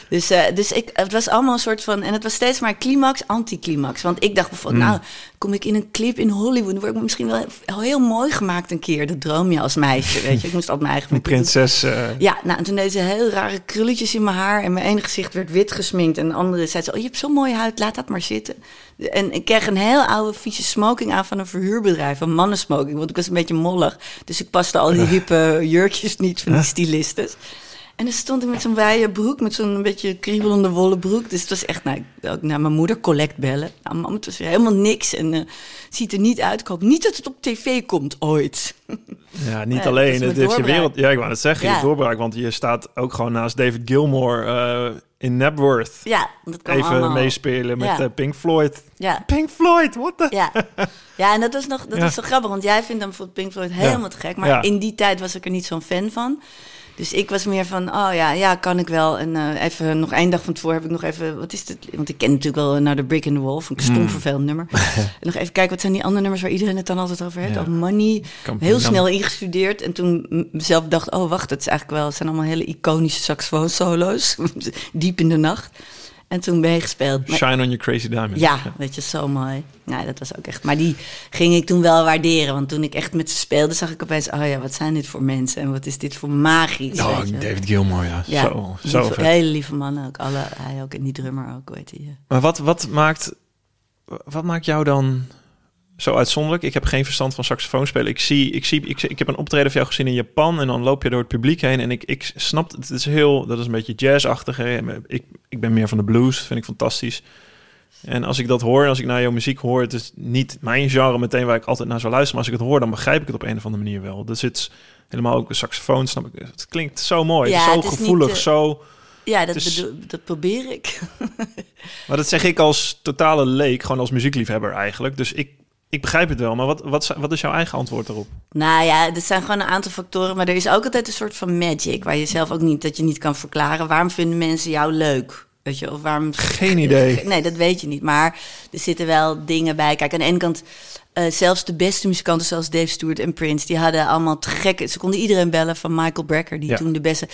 Speaker 2: Dus, uh, dus ik, het was allemaal een soort van. En het was steeds maar climax, anticlimax. Want ik dacht bijvoorbeeld, mm. nou, kom ik in een clip in Hollywood. Dan word ik misschien wel heel mooi gemaakt een keer. Dat droom je als meisje, weet je. Ik moest altijd mijn eigen.
Speaker 3: Een prinses. Uh...
Speaker 2: Ja, nou, en toen deed ze heel rare krulletjes in mijn haar. En mijn ene gezicht werd wit gesminkt. En de andere zei ze, oh, je hebt zo'n mooie huid, laat dat maar zitten. En ik kreeg een heel oude vieze smoking aan van een verhuurbedrijf, een mannensmoking. Want ik was een beetje mollig. Dus ik paste al die hippe jurkjes niet van die stylistes. En dan stond ik met zo'n wijde broek, met zo'n beetje kriebelende wollen broek. Dus het was echt, nou, ook naar mijn moeder collect bellen. Nou, mam, het was helemaal niks en uh, ziet er niet uit. Ik hoop niet dat het op tv komt ooit.
Speaker 3: Ja, niet alleen. Het heeft je wereld... Ja, ik wou het zeggen, ja. je doorbraak. Want je staat ook gewoon naast David Gilmore uh, in Napworth.
Speaker 2: Ja, dat kan
Speaker 3: Even
Speaker 2: allemaal.
Speaker 3: meespelen met
Speaker 2: Ja.
Speaker 3: uh, Pink Floyd.
Speaker 2: Ja.
Speaker 3: Pink Floyd, what the...
Speaker 2: Ja. ja, en dat is nog dat
Speaker 3: Ja.
Speaker 2: is zo grappig, want jij vindt dan bijvoorbeeld Pink Floyd helemaal te gek. Maar
Speaker 3: Ja.
Speaker 2: in die tijd was ik er niet zo'n fan van. Dus ik was meer van, oh ja, ja, kan ik wel. En eh, even nog één dag van tevoren heb ik nog even, wat is dit? Want ik ken natuurlijk wel naar de Brick in the Wall, ik een
Speaker 3: Hmm.
Speaker 2: stom vervelend nummer. en nog even kijken, wat zijn die andere nummers waar iedereen het dan altijd over heeft?
Speaker 3: Ja.
Speaker 2: Oh, Money,
Speaker 3: Kampioen.
Speaker 2: heel snel ingestudeerd. En toen mezelf dacht, oh wacht, het is eigenlijk wel, het zijn allemaal hele iconische saxofoon-solo's. Diep in de nacht. En toen meegespeeld. Maar-
Speaker 3: Shine on your crazy diamond.
Speaker 2: ja, weet je, zo mooi. Nee, dat was ook echt. Maar die ging ik toen wel waarderen. Want toen ik echt met ze speelde, zag ik opeens... oh ja, wat zijn dit voor mensen? En wat is dit voor magisch,
Speaker 3: Oh,
Speaker 2: weet je.
Speaker 3: David Gilmore, ja.
Speaker 2: Ja,
Speaker 3: Zo, zo
Speaker 2: lieve-
Speaker 3: vet.
Speaker 2: hele lieve mannen ook. Alle, hij ook, en die drummer ook, weet je.
Speaker 3: Maar wat, wat, maakt, wat maakt jou dan zo uitzonderlijk? Ik heb geen verstand van saxofoon spelen. Ik, zie, ik, zie, ik, ik heb een optreden van jou gezien in Japan en dan loop je door het publiek heen en ik, ik snap het. Het is heel, dat is een beetje jazzachtig. Hè? Ik, ik ben meer van de blues, vind ik fantastisch. En als ik dat hoor, als ik naar jouw muziek hoor, het is niet mijn genre meteen waar ik altijd naar zou luisteren. Maar als ik het hoor, dan begrijp ik het op een of andere manier wel. Er zit helemaal ook een saxofoon, snap ik. Het klinkt zo mooi,
Speaker 2: Ja,
Speaker 3: zo
Speaker 2: het is niet,
Speaker 3: gevoelig,
Speaker 2: eh,
Speaker 3: zo...
Speaker 2: Ja, dat,
Speaker 3: Dus-
Speaker 2: bedoel- dat probeer ik.
Speaker 3: Maar dat zeg ik als totale leek, gewoon als muziekliefhebber eigenlijk. Dus ik, ik begrijp het wel. Maar wat, wat, wat is jouw eigen antwoord erop?
Speaker 2: Nou ja, er zijn gewoon een aantal factoren. Maar er is ook altijd een soort van magic... waar je zelf ook niet, dat je niet kan verklaren. Waarom vinden mensen jou leuk? Weet je, of waarom...
Speaker 3: Geen idee.
Speaker 2: Nee, dat weet je niet. Maar er zitten wel dingen bij. Kijk, aan de ene kant... eh, zelfs de beste muzikanten zoals Dave Stewart en Prince... die hadden allemaal te gekke... Ze konden iedereen bellen van Michael Brecker... die
Speaker 3: Ja.
Speaker 2: toen de beste...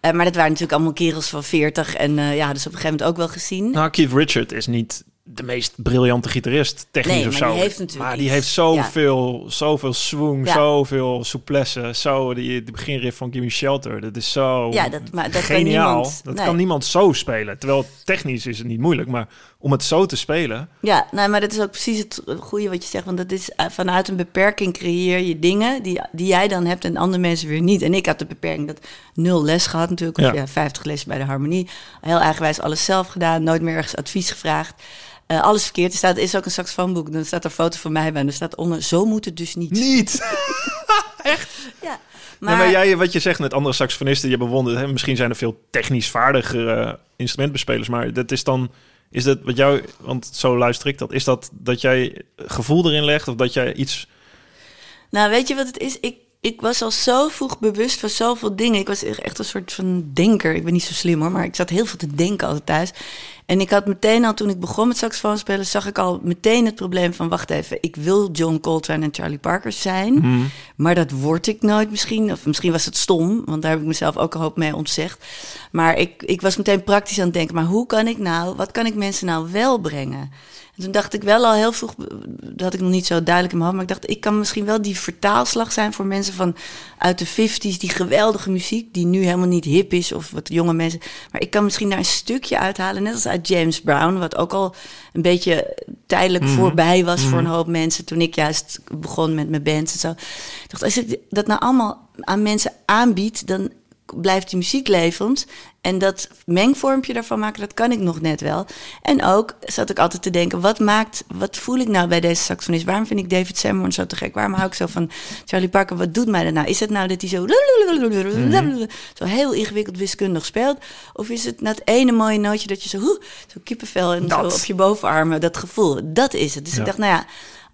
Speaker 2: eh, maar dat waren natuurlijk allemaal kerels van 40. En eh, ja, dus op een gegeven moment ook wel gezien.
Speaker 3: Nou, Keith Richard is niet de meest briljante gitarist, technisch
Speaker 2: Nee,
Speaker 3: of zo.
Speaker 2: die heeft natuurlijk
Speaker 3: maar die heeft zoveel, zoveel swing,
Speaker 2: Ja.
Speaker 3: zoveel souplesse. Zo, die, de beginriff van Gimme Shelter, dat is zo
Speaker 2: Ja, dat- maar dat kan
Speaker 3: geniaal.
Speaker 2: niemand-
Speaker 3: dat
Speaker 2: nee.
Speaker 3: kan niemand zo spelen. Terwijl technisch is het niet moeilijk, maar om het zo te spelen...
Speaker 2: Ja, nou, maar dat is ook precies het goede wat je zegt. Want dat is eh, vanuit een beperking creëer je dingen die, die jij dan hebt en andere mensen weer niet. En ik had de beperking dat nul les gehad natuurlijk. Of
Speaker 3: Ja.
Speaker 2: ja, 50 lessen bij de harmonie. Heel eigenwijs alles zelf gedaan. Nooit meer ergens advies gevraagd. Eh, alles verkeerd. Er staat, is ook een saxofoonboek. Dan staat er een foto van mij bij. En er staat onder, zo moet het dus niet.
Speaker 3: Niet!
Speaker 2: Ja,
Speaker 3: Maar, maar jij, wat je zegt met andere saxofonisten, je bewondert, hè, misschien zijn er veel technisch vaardigere eh, instrumentbespelers, maar dat is dan, is dat wat jou, want zo luister ik dat, is dat dat jij gevoel erin legt of dat jij iets,
Speaker 2: Nou, weet je wat het is? Ik, ik was al zo vroeg bewust van zoveel dingen. Ik was echt een soort van denker. Ik ben niet zo slim hoor, maar ik zat heel veel te denken altijd thuis. En ik had meteen al, toen ik begon met saxofoon spelen, zag ik al meteen het probleem van, wacht even, ik wil John Coltrane en Charlie Parker zijn, maar dat word ik nooit misschien. Of misschien was het stom, want daar heb ik mezelf ook een hoop mee ontzegd. Maar ik, ik was meteen praktisch aan het denken, maar hoe kan ik nou, wat kan ik mensen nou wel brengen? En toen dacht ik wel al heel vroeg, dat had ik nog niet zo duidelijk in mijn hoofd, maar ik dacht, ik kan misschien wel die vertaalslag zijn voor mensen van uit de 50s, die geweldige muziek, die nu helemaal niet hip is, of wat jonge mensen. Maar ik kan misschien daar een stukje uithalen, net als uit James Brown, wat ook al een beetje tijdelijk voorbij was voor een hoop mensen toen ik juist begon met mijn band en zo. Ik dacht, als ik dat nou allemaal aan mensen aanbied, dan blijft die muziek levend. En dat mengvormpje daarvan maken, dat kan ik nog net wel. En ook zat ik altijd te denken, wat maakt, wat voel ik nou bij deze saxofonist? Waarom vind ik David Sanborn zo te gek? Waarom hou ik zo van Charlie Parker? Wat doet mij dat nou? Is het nou dat hij zo, zo heel ingewikkeld wiskundig speelt? Of is het dat ene mooie nootje dat je zo, hoe, zo kippenvel en
Speaker 3: Dat.
Speaker 2: zo op je bovenarmen, dat gevoel? Dat is het. Dus
Speaker 3: Ja.
Speaker 2: ik dacht, nou ja,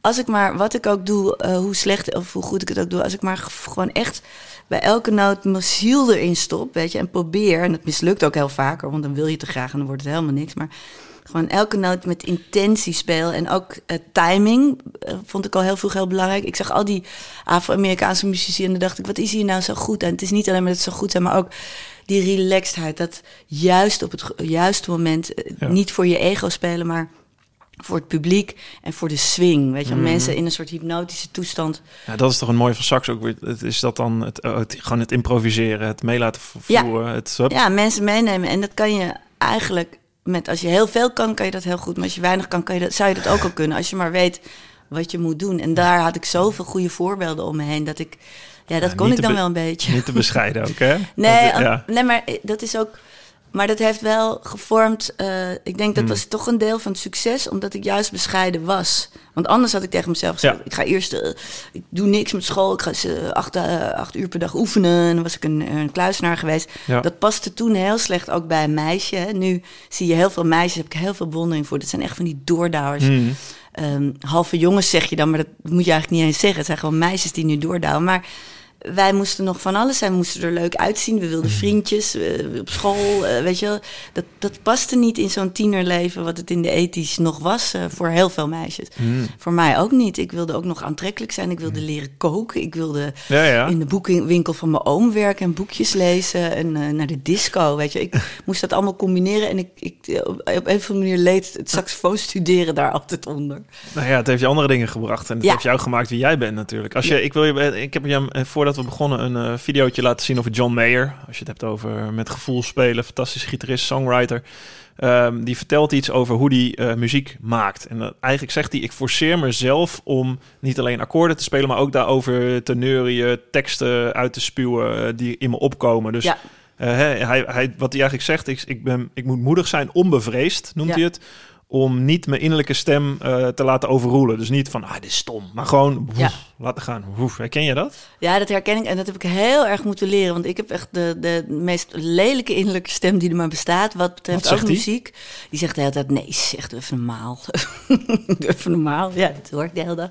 Speaker 2: als ik maar, wat ik ook doe, eh, hoe slecht of hoe goed ik het ook doe, als ik maar gewoon echt bij elke noot mijn ziel erin stop, weet je, en probeer. En het mislukt ook heel vaker, want dan wil je te graag en dan wordt het helemaal niks. Maar gewoon elke noot met intentie speel. En ook uh, timing uh, vond ik al heel vroeg heel belangrijk. Ik zag al die Afro-Amerikaanse muzici en dan dacht ik, wat is hier nou zo goed? En het is niet alleen maar dat het zo goed zijn, maar ook die relaxedheid. Dat juist op het juiste moment, uh, ja. niet voor je ego spelen, maar voor het publiek en voor de swing. Weet je, mm. mensen in een soort hypnotische toestand.
Speaker 3: Ja, dat is toch een mooi van sax ook weer. Het is dat dan het, het gewoon het improviseren, het meelaten voeren.
Speaker 2: Ja.
Speaker 3: Het,
Speaker 2: ja, mensen meenemen. En dat kan je eigenlijk met als je heel veel kan, kan je dat heel goed. Maar als je weinig kan, kan je dat, zou je dat ook al kunnen. Als je maar weet wat je moet doen. En daar had ik zoveel goede voorbeelden om me heen dat ik. Ja, dat ja, kon ik dan wel een beetje.
Speaker 3: Niet te bescheiden ook, hè?
Speaker 2: nee, Want, ja. nee, maar dat is ook. Maar dat heeft wel gevormd. Uh, ik denk dat
Speaker 3: Hmm.
Speaker 2: was toch een deel van het succes, omdat ik juist bescheiden was. Want anders had ik tegen mezelf gezegd:
Speaker 3: Ja.
Speaker 2: ik ga eerst. Uh, ik doe niks met school. Ik ga uh, acht, acht, uur per dag oefenen. En dan was ik een, een kluisenaar geweest.
Speaker 3: Ja.
Speaker 2: Dat paste toen heel slecht ook bij een meisje. Hè. Nu zie je heel veel meisjes, heb ik heel veel bewondering voor. Dat zijn echt van die doordouwers.
Speaker 3: Hmm.
Speaker 2: Um, halve jongens zeg je dan, maar dat moet je eigenlijk niet eens zeggen. Het zijn gewoon meisjes die nu doordouwen. Maar wij moesten nog van alles zijn. We moesten er leuk uitzien. We wilden vriendjes uh, op school. Uh, weet je wel. Dat, dat paste niet in zo'n tienerleven... wat het in de ethisch nog was uh, voor heel veel meisjes.
Speaker 3: Hmm.
Speaker 2: Voor mij ook niet. Ik wilde ook nog aantrekkelijk zijn. Ik wilde leren koken. Ik wilde
Speaker 3: Ja, ja.
Speaker 2: in de boekwinkel van mijn oom werken... en boekjes lezen en uh, naar de disco. Weet je. Ik moest dat allemaal combineren. En ik, ik, op een of andere manier leed het saxofoon studeren daar altijd onder.
Speaker 3: Nou ja, het heeft je andere dingen gebracht. En het
Speaker 2: Ja.
Speaker 3: heeft jou gemaakt wie jij bent natuurlijk. Als je, ik, wil je, ik heb je eh, voordat we begonnen een eh videootje laten zien over John Mayer. Als je het hebt over met gevoel spelen, fantastische gitarist, songwriter. Ehm, die vertelt iets over hoe hij eh, muziek maakt. En uh, eigenlijk zegt hij, ik forceer mezelf om niet alleen akkoorden te spelen, maar ook daarover te neurien, teksten uit te spuwen uh, die in me opkomen. Dus
Speaker 2: Ja.
Speaker 3: eh, hij, hij, hij, wat hij eigenlijk zegt, ik, ik, ben, ik moet moedig zijn, onbevreesd, noemt
Speaker 2: Ja.
Speaker 3: hij het. Om niet mijn innerlijke stem uh, te laten overroelen. Dus niet van, ah, dit is stom. Maar gewoon woef,
Speaker 2: Ja.
Speaker 3: laten gaan. Woef. Herken je dat?
Speaker 2: Ja, dat herken ik. En dat heb ik heel erg moeten leren. Want ik heb echt de, de meest lelijke innerlijke stem die er maar bestaat. Wat betreft
Speaker 3: Wat
Speaker 2: ook
Speaker 3: die?
Speaker 2: muziek. Die zegt de hele tijd, nee, zeg even normaal. Even normaal. Ja, dat hoor ik de hele dag.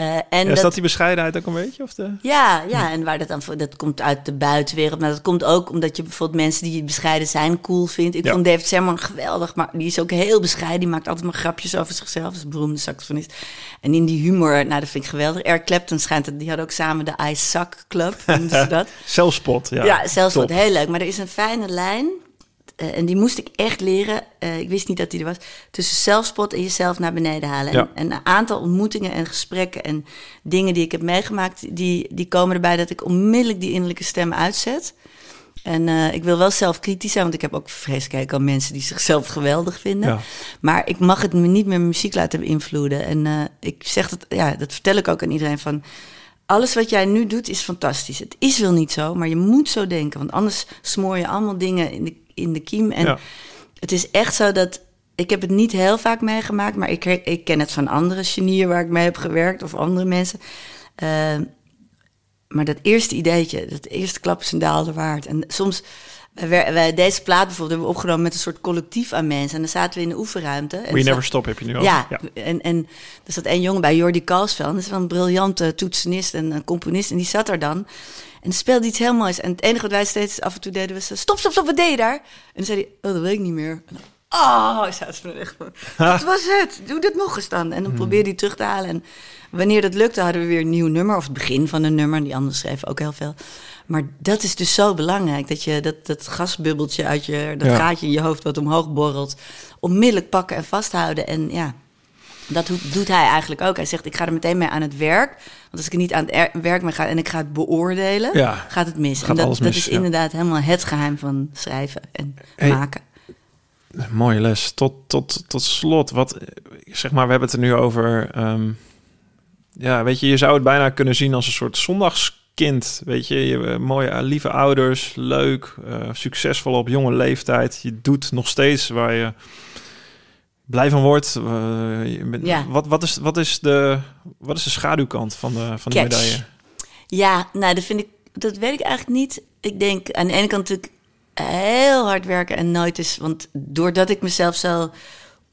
Speaker 2: Uh, en
Speaker 3: Ja, is
Speaker 2: dat,
Speaker 3: dat die bescheidenheid ook een beetje? Of de...
Speaker 2: ja, ja, en waar dat dan voor, dat komt uit de buitenwereld. Maar dat komt ook omdat je bijvoorbeeld mensen die bescheiden zijn cool vindt. Ik
Speaker 3: Ja.
Speaker 2: vond David Sermon geweldig, maar die is ook heel bescheiden. Die maakt altijd maar grapjes over zichzelf. Een beroemde saxofonist. En in die humor, nou, dat vind ik geweldig. Eric Clapton schijnt het, die had ook samen de I Suck Club, noemden ze dat.
Speaker 3: Zelfspot, ja.
Speaker 2: Ja, zelfs
Speaker 3: Top.
Speaker 2: wat heel leuk. Maar er is een fijne lijn. Eh, en die moest ik echt leren. Eh, ik wist niet dat die er was. Tussen zelfspot en jezelf naar beneden halen.
Speaker 3: Ja.
Speaker 2: En, en een aantal ontmoetingen en gesprekken en dingen die ik heb meegemaakt, die, die komen erbij dat ik onmiddellijk die innerlijke stem uitzet. En eh, ik wil wel zelf kritisch zijn, want ik heb ook vreselijk aan mensen die zichzelf geweldig vinden.
Speaker 3: Ja.
Speaker 2: Maar ik mag het me niet meer mijn muziek laten beïnvloeden. En ik zeg dat, ja, dat vertel ik ook aan iedereen van. Alles wat jij nu doet is fantastisch. Het is wel niet zo, maar je moet zo denken. Want anders smoor je allemaal dingen in de, in de kiem. En
Speaker 3: Ja.
Speaker 2: het is echt zo dat. Ik heb het niet heel vaak meegemaakt, maar ik, ik ken het van andere genieren waar ik mee heb gewerkt of andere mensen. Uh, maar dat eerste ideetje, dat eerste klap is een daalde waard. En soms, wij, deze plaat bijvoorbeeld hebben we opgenomen met een soort collectief aan mensen. En dan zaten we in de oefenruimte. En
Speaker 3: We Never Stop heb je nu al.
Speaker 2: ja, En, en er zat één jongen bij, Jordi Kalsveld. Dat is wel een briljante toetsenist en een componist. En die zat er dan. En speelde iets heel moois. En het enige wat wij steeds af en toe deden was... Stop, stop, stop, wat deed je daar? En dan zei hij, oh, dat weet ik niet meer. En dan, Oh, zaten we echt wat was het? Doe dat nog eens dan. En dan probeerde hij terug te halen. En wanneer dat lukte, hadden we weer een nieuw nummer. Of het begin van een nummer. Die anderen schreven ook heel veel. Maar dat is dus zo belangrijk. Dat je dat, dat gasbubbeltje uit je... Dat
Speaker 3: Ja.
Speaker 2: gaatje in je hoofd wat omhoog borrelt... onmiddellijk pakken en vasthouden. En ja, dat doet hij eigenlijk ook. Hij zegt, ik ga er meteen mee aan het werk. Want als ik er niet aan het er- werk mee ga en ik ga het beoordelen...
Speaker 3: Ja.
Speaker 2: gaat het mis.
Speaker 3: Gaat
Speaker 2: en dat, dat is
Speaker 3: ja.
Speaker 2: inderdaad helemaal het geheim van schrijven en
Speaker 3: Hey,
Speaker 2: maken.
Speaker 3: Mooie les. Tot, tot, tot slot, wat, zeg maar, we hebben het er nu over. ehm, ja, weet je, je zou het bijna kunnen zien als een soort zondagskind. Weet je, je eh, mooie, eh, lieve ouders, leuk, eh, succesvol op jonge leeftijd. Je doet nog steeds waar je blij van wordt. Bent-
Speaker 2: Ja.
Speaker 3: wat, wat, is, wat, is de, wat is de schaduwkant van de, van de
Speaker 2: Catch.
Speaker 3: medaille?
Speaker 2: Ja, nou, dat vind ik, dat weet ik eigenlijk niet. Ik denk aan de ene kant natuurlijk heel hard werken en nooit eens, want doordat ik mezelf zo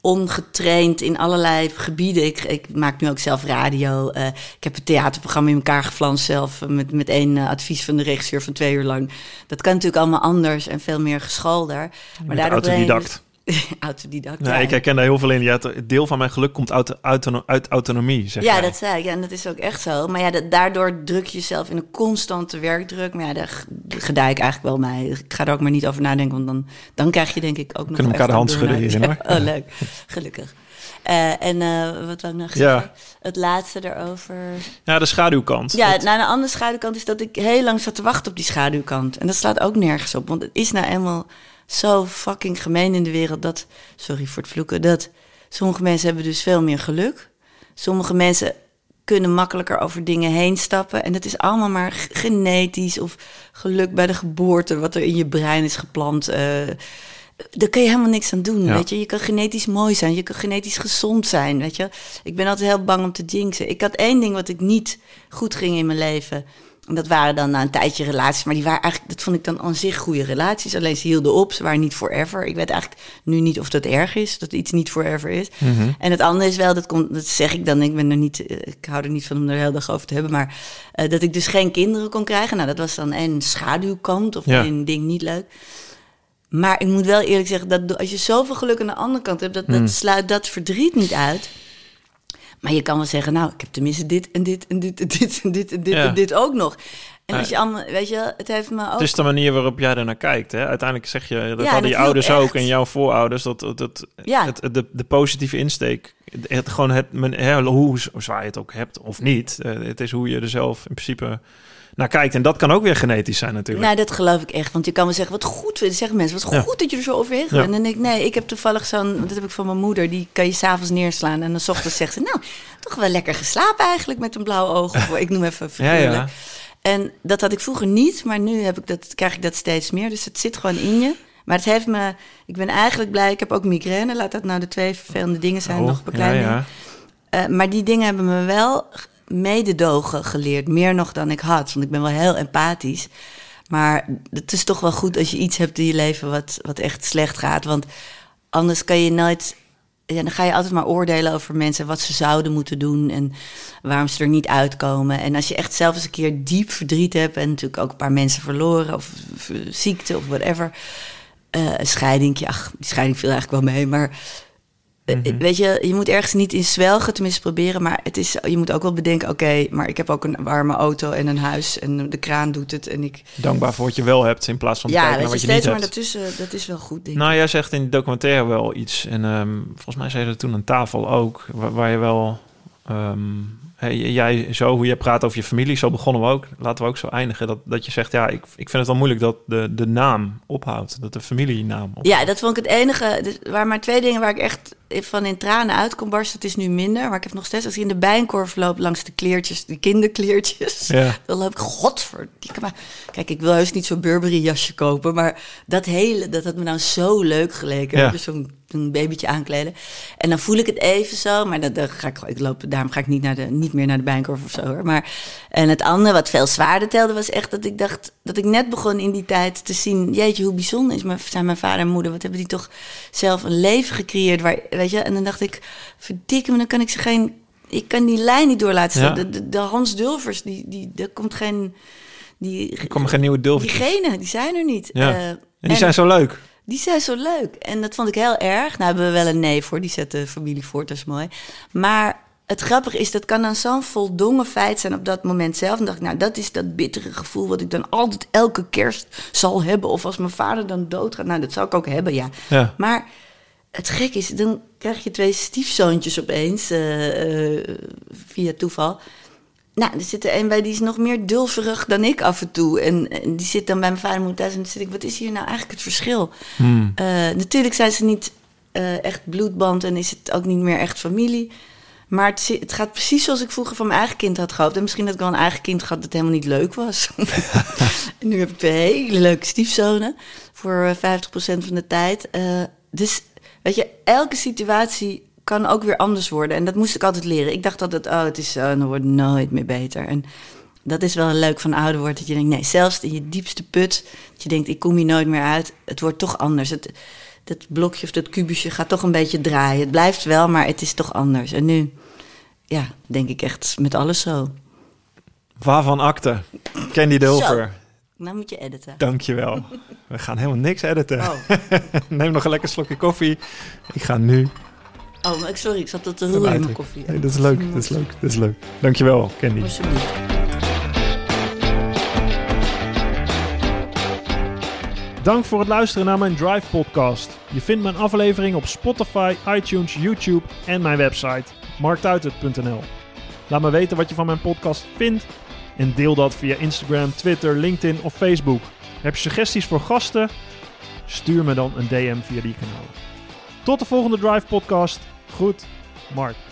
Speaker 2: ongetraind in allerlei gebieden. Ik, ik maak nu ook zelf radio. Uh, ik heb een theaterprogramma in elkaar geflanst zelf... met, met één uh, advies van de regisseur van twee uur lang. Dat kan natuurlijk allemaal anders en veel meer gescholder.
Speaker 3: Maar daardoor autodidact.
Speaker 2: autodidact.
Speaker 3: Nee, ik herken daar heel veel in. Ja, het deel van mijn geluk komt uit, uit autonomie. Zeg
Speaker 2: ja, dat zei ik. Ja, en dat is ook echt zo. Maar ja, dat, daardoor druk je jezelf in een constante werkdruk. Maar ja, daar gedij ik eigenlijk wel mee. Ik ga er ook maar niet over nadenken, want dan, dan krijg je denk ik ook nog.
Speaker 3: Kunnen elkaar de hand schudden hierin hoor.
Speaker 2: oh, leuk. Gelukkig. Uh, en uh, wat wou ik nog zeggen? Ja. Het laatste erover.
Speaker 3: Ja, de schaduwkant.
Speaker 2: Ja, dat... nou, een andere schaduwkant is dat ik heel lang zat te wachten op die schaduwkant. En dat slaat ook nergens op, want het is nou eenmaal zo fucking gemeen in de wereld dat, sorry voor het vloeken, dat sommige mensen hebben dus veel meer geluk. Sommige mensen kunnen makkelijker over dingen heen stappen. En dat is allemaal maar genetisch of geluk bij de geboorte, wat er in je brein is geplant. Uh, daar kun je helemaal niks aan doen, weet je. Je kan genetisch mooi zijn, je kan genetisch gezond zijn, weet je. Ik ben altijd heel bang om te jinxen. Ik had één ding wat ik niet goed ging in mijn leven. Dat waren dan na een tijdje relaties, maar die waren eigenlijk, dat vond ik dan aan zich goede relaties. Alleen ze hielden op, ze waren niet forever. Ik weet eigenlijk nu niet of dat erg is, dat iets niet forever is. Mhm. En het andere is wel, dat, komt, dat zeg ik dan, ik ben er niet, eh, ik hou er niet van om er de hele dag over te hebben, maar uh, dat ik dus geen kinderen kon krijgen. Nou, dat was dan een schaduwkant of een ding niet leuk. Maar ik moet wel eerlijk zeggen, dat als je zoveel geluk aan de andere kant hebt, dat, dat mhm. sluit dat verdriet niet uit. Maar je kan wel zeggen, nou, ik heb tenminste dit en dit en dit en dit en dit en dit en dit ook nog. En als je allemaal, weet je, het heeft me ook... Het
Speaker 3: is de manier waarop jij er naar kijkt, hè? Uiteindelijk zeg je, dat hadden je ouders ook en jouw voorouders, dat, dat ja. het, de, de positieve insteek, het, gewoon het, hoe zwaar je het ook hebt of niet, eh, het is hoe je er zelf in principe naar kijkt. En dat kan ook weer genetisch zijn natuurlijk.
Speaker 2: Nou, dat geloof ik echt. Want je kan wel zeggen, wat goed, zeggen mensen, wat goed dat je er zo overheen gaat. En dan denk ik, nee, ik heb toevallig zo'n, dat heb ik van mijn moeder, die kan je s'avonds neerslaan. En dan s ochtends zegt ze, nou, toch wel lekker geslapen eigenlijk met een blauw oog. Of ik noem even figuurlijk. Ja, en dat had ik vroeger niet, maar nu heb ik dat, krijg ik dat steeds meer. Dus het zit gewoon in je. Maar het heeft me, ik ben eigenlijk blij, ik heb ook migraine. Laat dat nou de twee vervelende dingen zijn, oh, nog bekleinen. Ja, ja. Uh, maar die dingen hebben me wel mededogen geleerd. Meer nog dan ik had. Want ik ben wel heel empathisch. Maar het is toch wel goed als je iets hebt in je leven wat, wat echt slecht gaat. Want anders kan je nooit. Ja, dan ga je altijd maar oordelen over mensen wat ze zouden moeten doen en waarom ze er niet uitkomen. En als je echt zelf eens een keer diep verdriet hebt en natuurlijk ook een paar mensen verloren of, ziekte of whatever. Uh, scheiding, ja, die scheiding viel eigenlijk wel mee, maar mhm. Weet je, je moet ergens niet in zwelgen, tenminste proberen. Maar het is, je moet ook wel bedenken, oké, maar ik heb ook een warme auto en een huis. En de kraan doet het. En ik...
Speaker 3: Dankbaar voor wat je wel hebt in plaats van ja, kijken naar wat je, niet
Speaker 2: hebt.
Speaker 3: Ja,
Speaker 2: maar dat is wel goed, denk
Speaker 3: Nou, jij zegt in de documentaire wel iets. En um, volgens mij zei je er toen aan tafel ook. Waar, je wel... Um, hey, jij zo, hoe je praat over je familie, zo begonnen we ook. Laten we ook zo eindigen. Dat, dat je zegt, ja, ik, ik vind het wel moeilijk dat de, de naam ophoudt. Dat de familienaam ophoudt.
Speaker 2: Ja, dat vond ik het enige. Dus waar maar twee dingen waar ik echt van in tranen uit kon barsten. Het is nu minder, maar ik heb nog steeds... als ik in de bijnkorf loop langs de kleertjes, die kinderkleertjes... Ja. dan loop ik, maar... Kijk, ik wil heus niet zo'n Burberry jasje kopen... maar dat hele, dat had me nou zo leuk geleken. Ja. Dus zo'n een babytje aankleden. En dan voel ik het even zo, maar dat, dat ga ik, ik loop, daarom ga ik niet, naar de, niet meer naar de bijkorf of zo. Hoor. Maar, en het andere, wat veel zwaarder telde, was echt dat ik dacht... dat ik net begon in die tijd te zien... jeetje, hoe bijzonder is mijn, zijn mijn vader en moeder... wat hebben die toch zelf een leven gecreëerd... Waar, weet je, en dan dacht ik, verdikke me, dan kan ik ze geen... Ik kan die lijn niet door laten staan. De, de, de, Hans Dulvers, die, die, er komt geen... Die,
Speaker 3: er komen geen nieuwe Dulvers.
Speaker 2: Diegene, die zijn er niet.
Speaker 3: Ja. Uh, en die zijn zo leuk.
Speaker 2: Die zijn zo leuk. En dat vond ik heel erg. Nou hebben we wel een nee voor. Die zet de familie voort, dat is mooi. Maar het grappige is, dat kan dan zo'n voldongen feit zijn op dat moment zelf. En dacht ik, nou, dat is dat bittere gevoel wat ik dan altijd elke kerst zal hebben. Of als mijn vader dan doodgaat. Nou, dat zou ik ook hebben, ja. ja. Maar het gek is, dan krijg je twee stiefzoontjes opeens, uh, via toeval. Nou, er zit er een bij die is nog meer dulverig dan ik af en toe. En, en die zit dan bij mijn vader en moeder thuis en dan zit ik, wat is hier nou eigenlijk het verschil? Hmm. Uh, natuurlijk zijn ze niet echt bloedband en is het ook niet meer echt familie. Maar het, het, gaat precies zoals ik vroeger van mijn eigen kind had gehad. En misschien dat ik wel een eigen kind gehad dat helemaal niet leuk was. en nu heb ik twee hele leuke stiefzonen voor 50% van de tijd. Dus Weet je, elke situatie kan ook weer anders worden. En dat moest ik altijd leren. Ik dacht altijd, oh, het is zo en dan wordt nooit meer beter. En dat is wel leuk van ouder worden. Dat je denkt, nee, zelfs in je diepste put, dat je denkt, ik kom hier nooit meer uit. Het wordt toch anders. Het, dat blokje of dat kubusje gaat toch een beetje draaien. Het blijft wel, maar het is toch anders. En nu, ja, denk ik echt met alles zo.
Speaker 3: Waarvan akte? Candy Dover.
Speaker 2: Nou moet je editen.
Speaker 3: Dankjewel. We gaan helemaal niks editen.
Speaker 2: Oh,
Speaker 3: Neem nog een lekker slokje koffie. Ik ga nu.
Speaker 2: oh maar ik- sorry, ik zat tot te roeren in mijn koffie.
Speaker 3: Nee, dat is leuk. Dat is leuk. Dat is leuk. Dankjewel, Candy.
Speaker 2: Alsjeblieft.
Speaker 1: Dank voor het luisteren naar mijn Drive podcast. Je vindt mijn aflevering op Spotify, iTunes, YouTube en mijn website marktuitert.nl. Laat me weten wat je van mijn podcast vindt en deel dat via Instagram, Twitter, LinkedIn of Facebook. Heb je suggesties voor gasten? Stuur me dan een DM via die kanalen. Tot de volgende Drive podcast. Goed, Mark.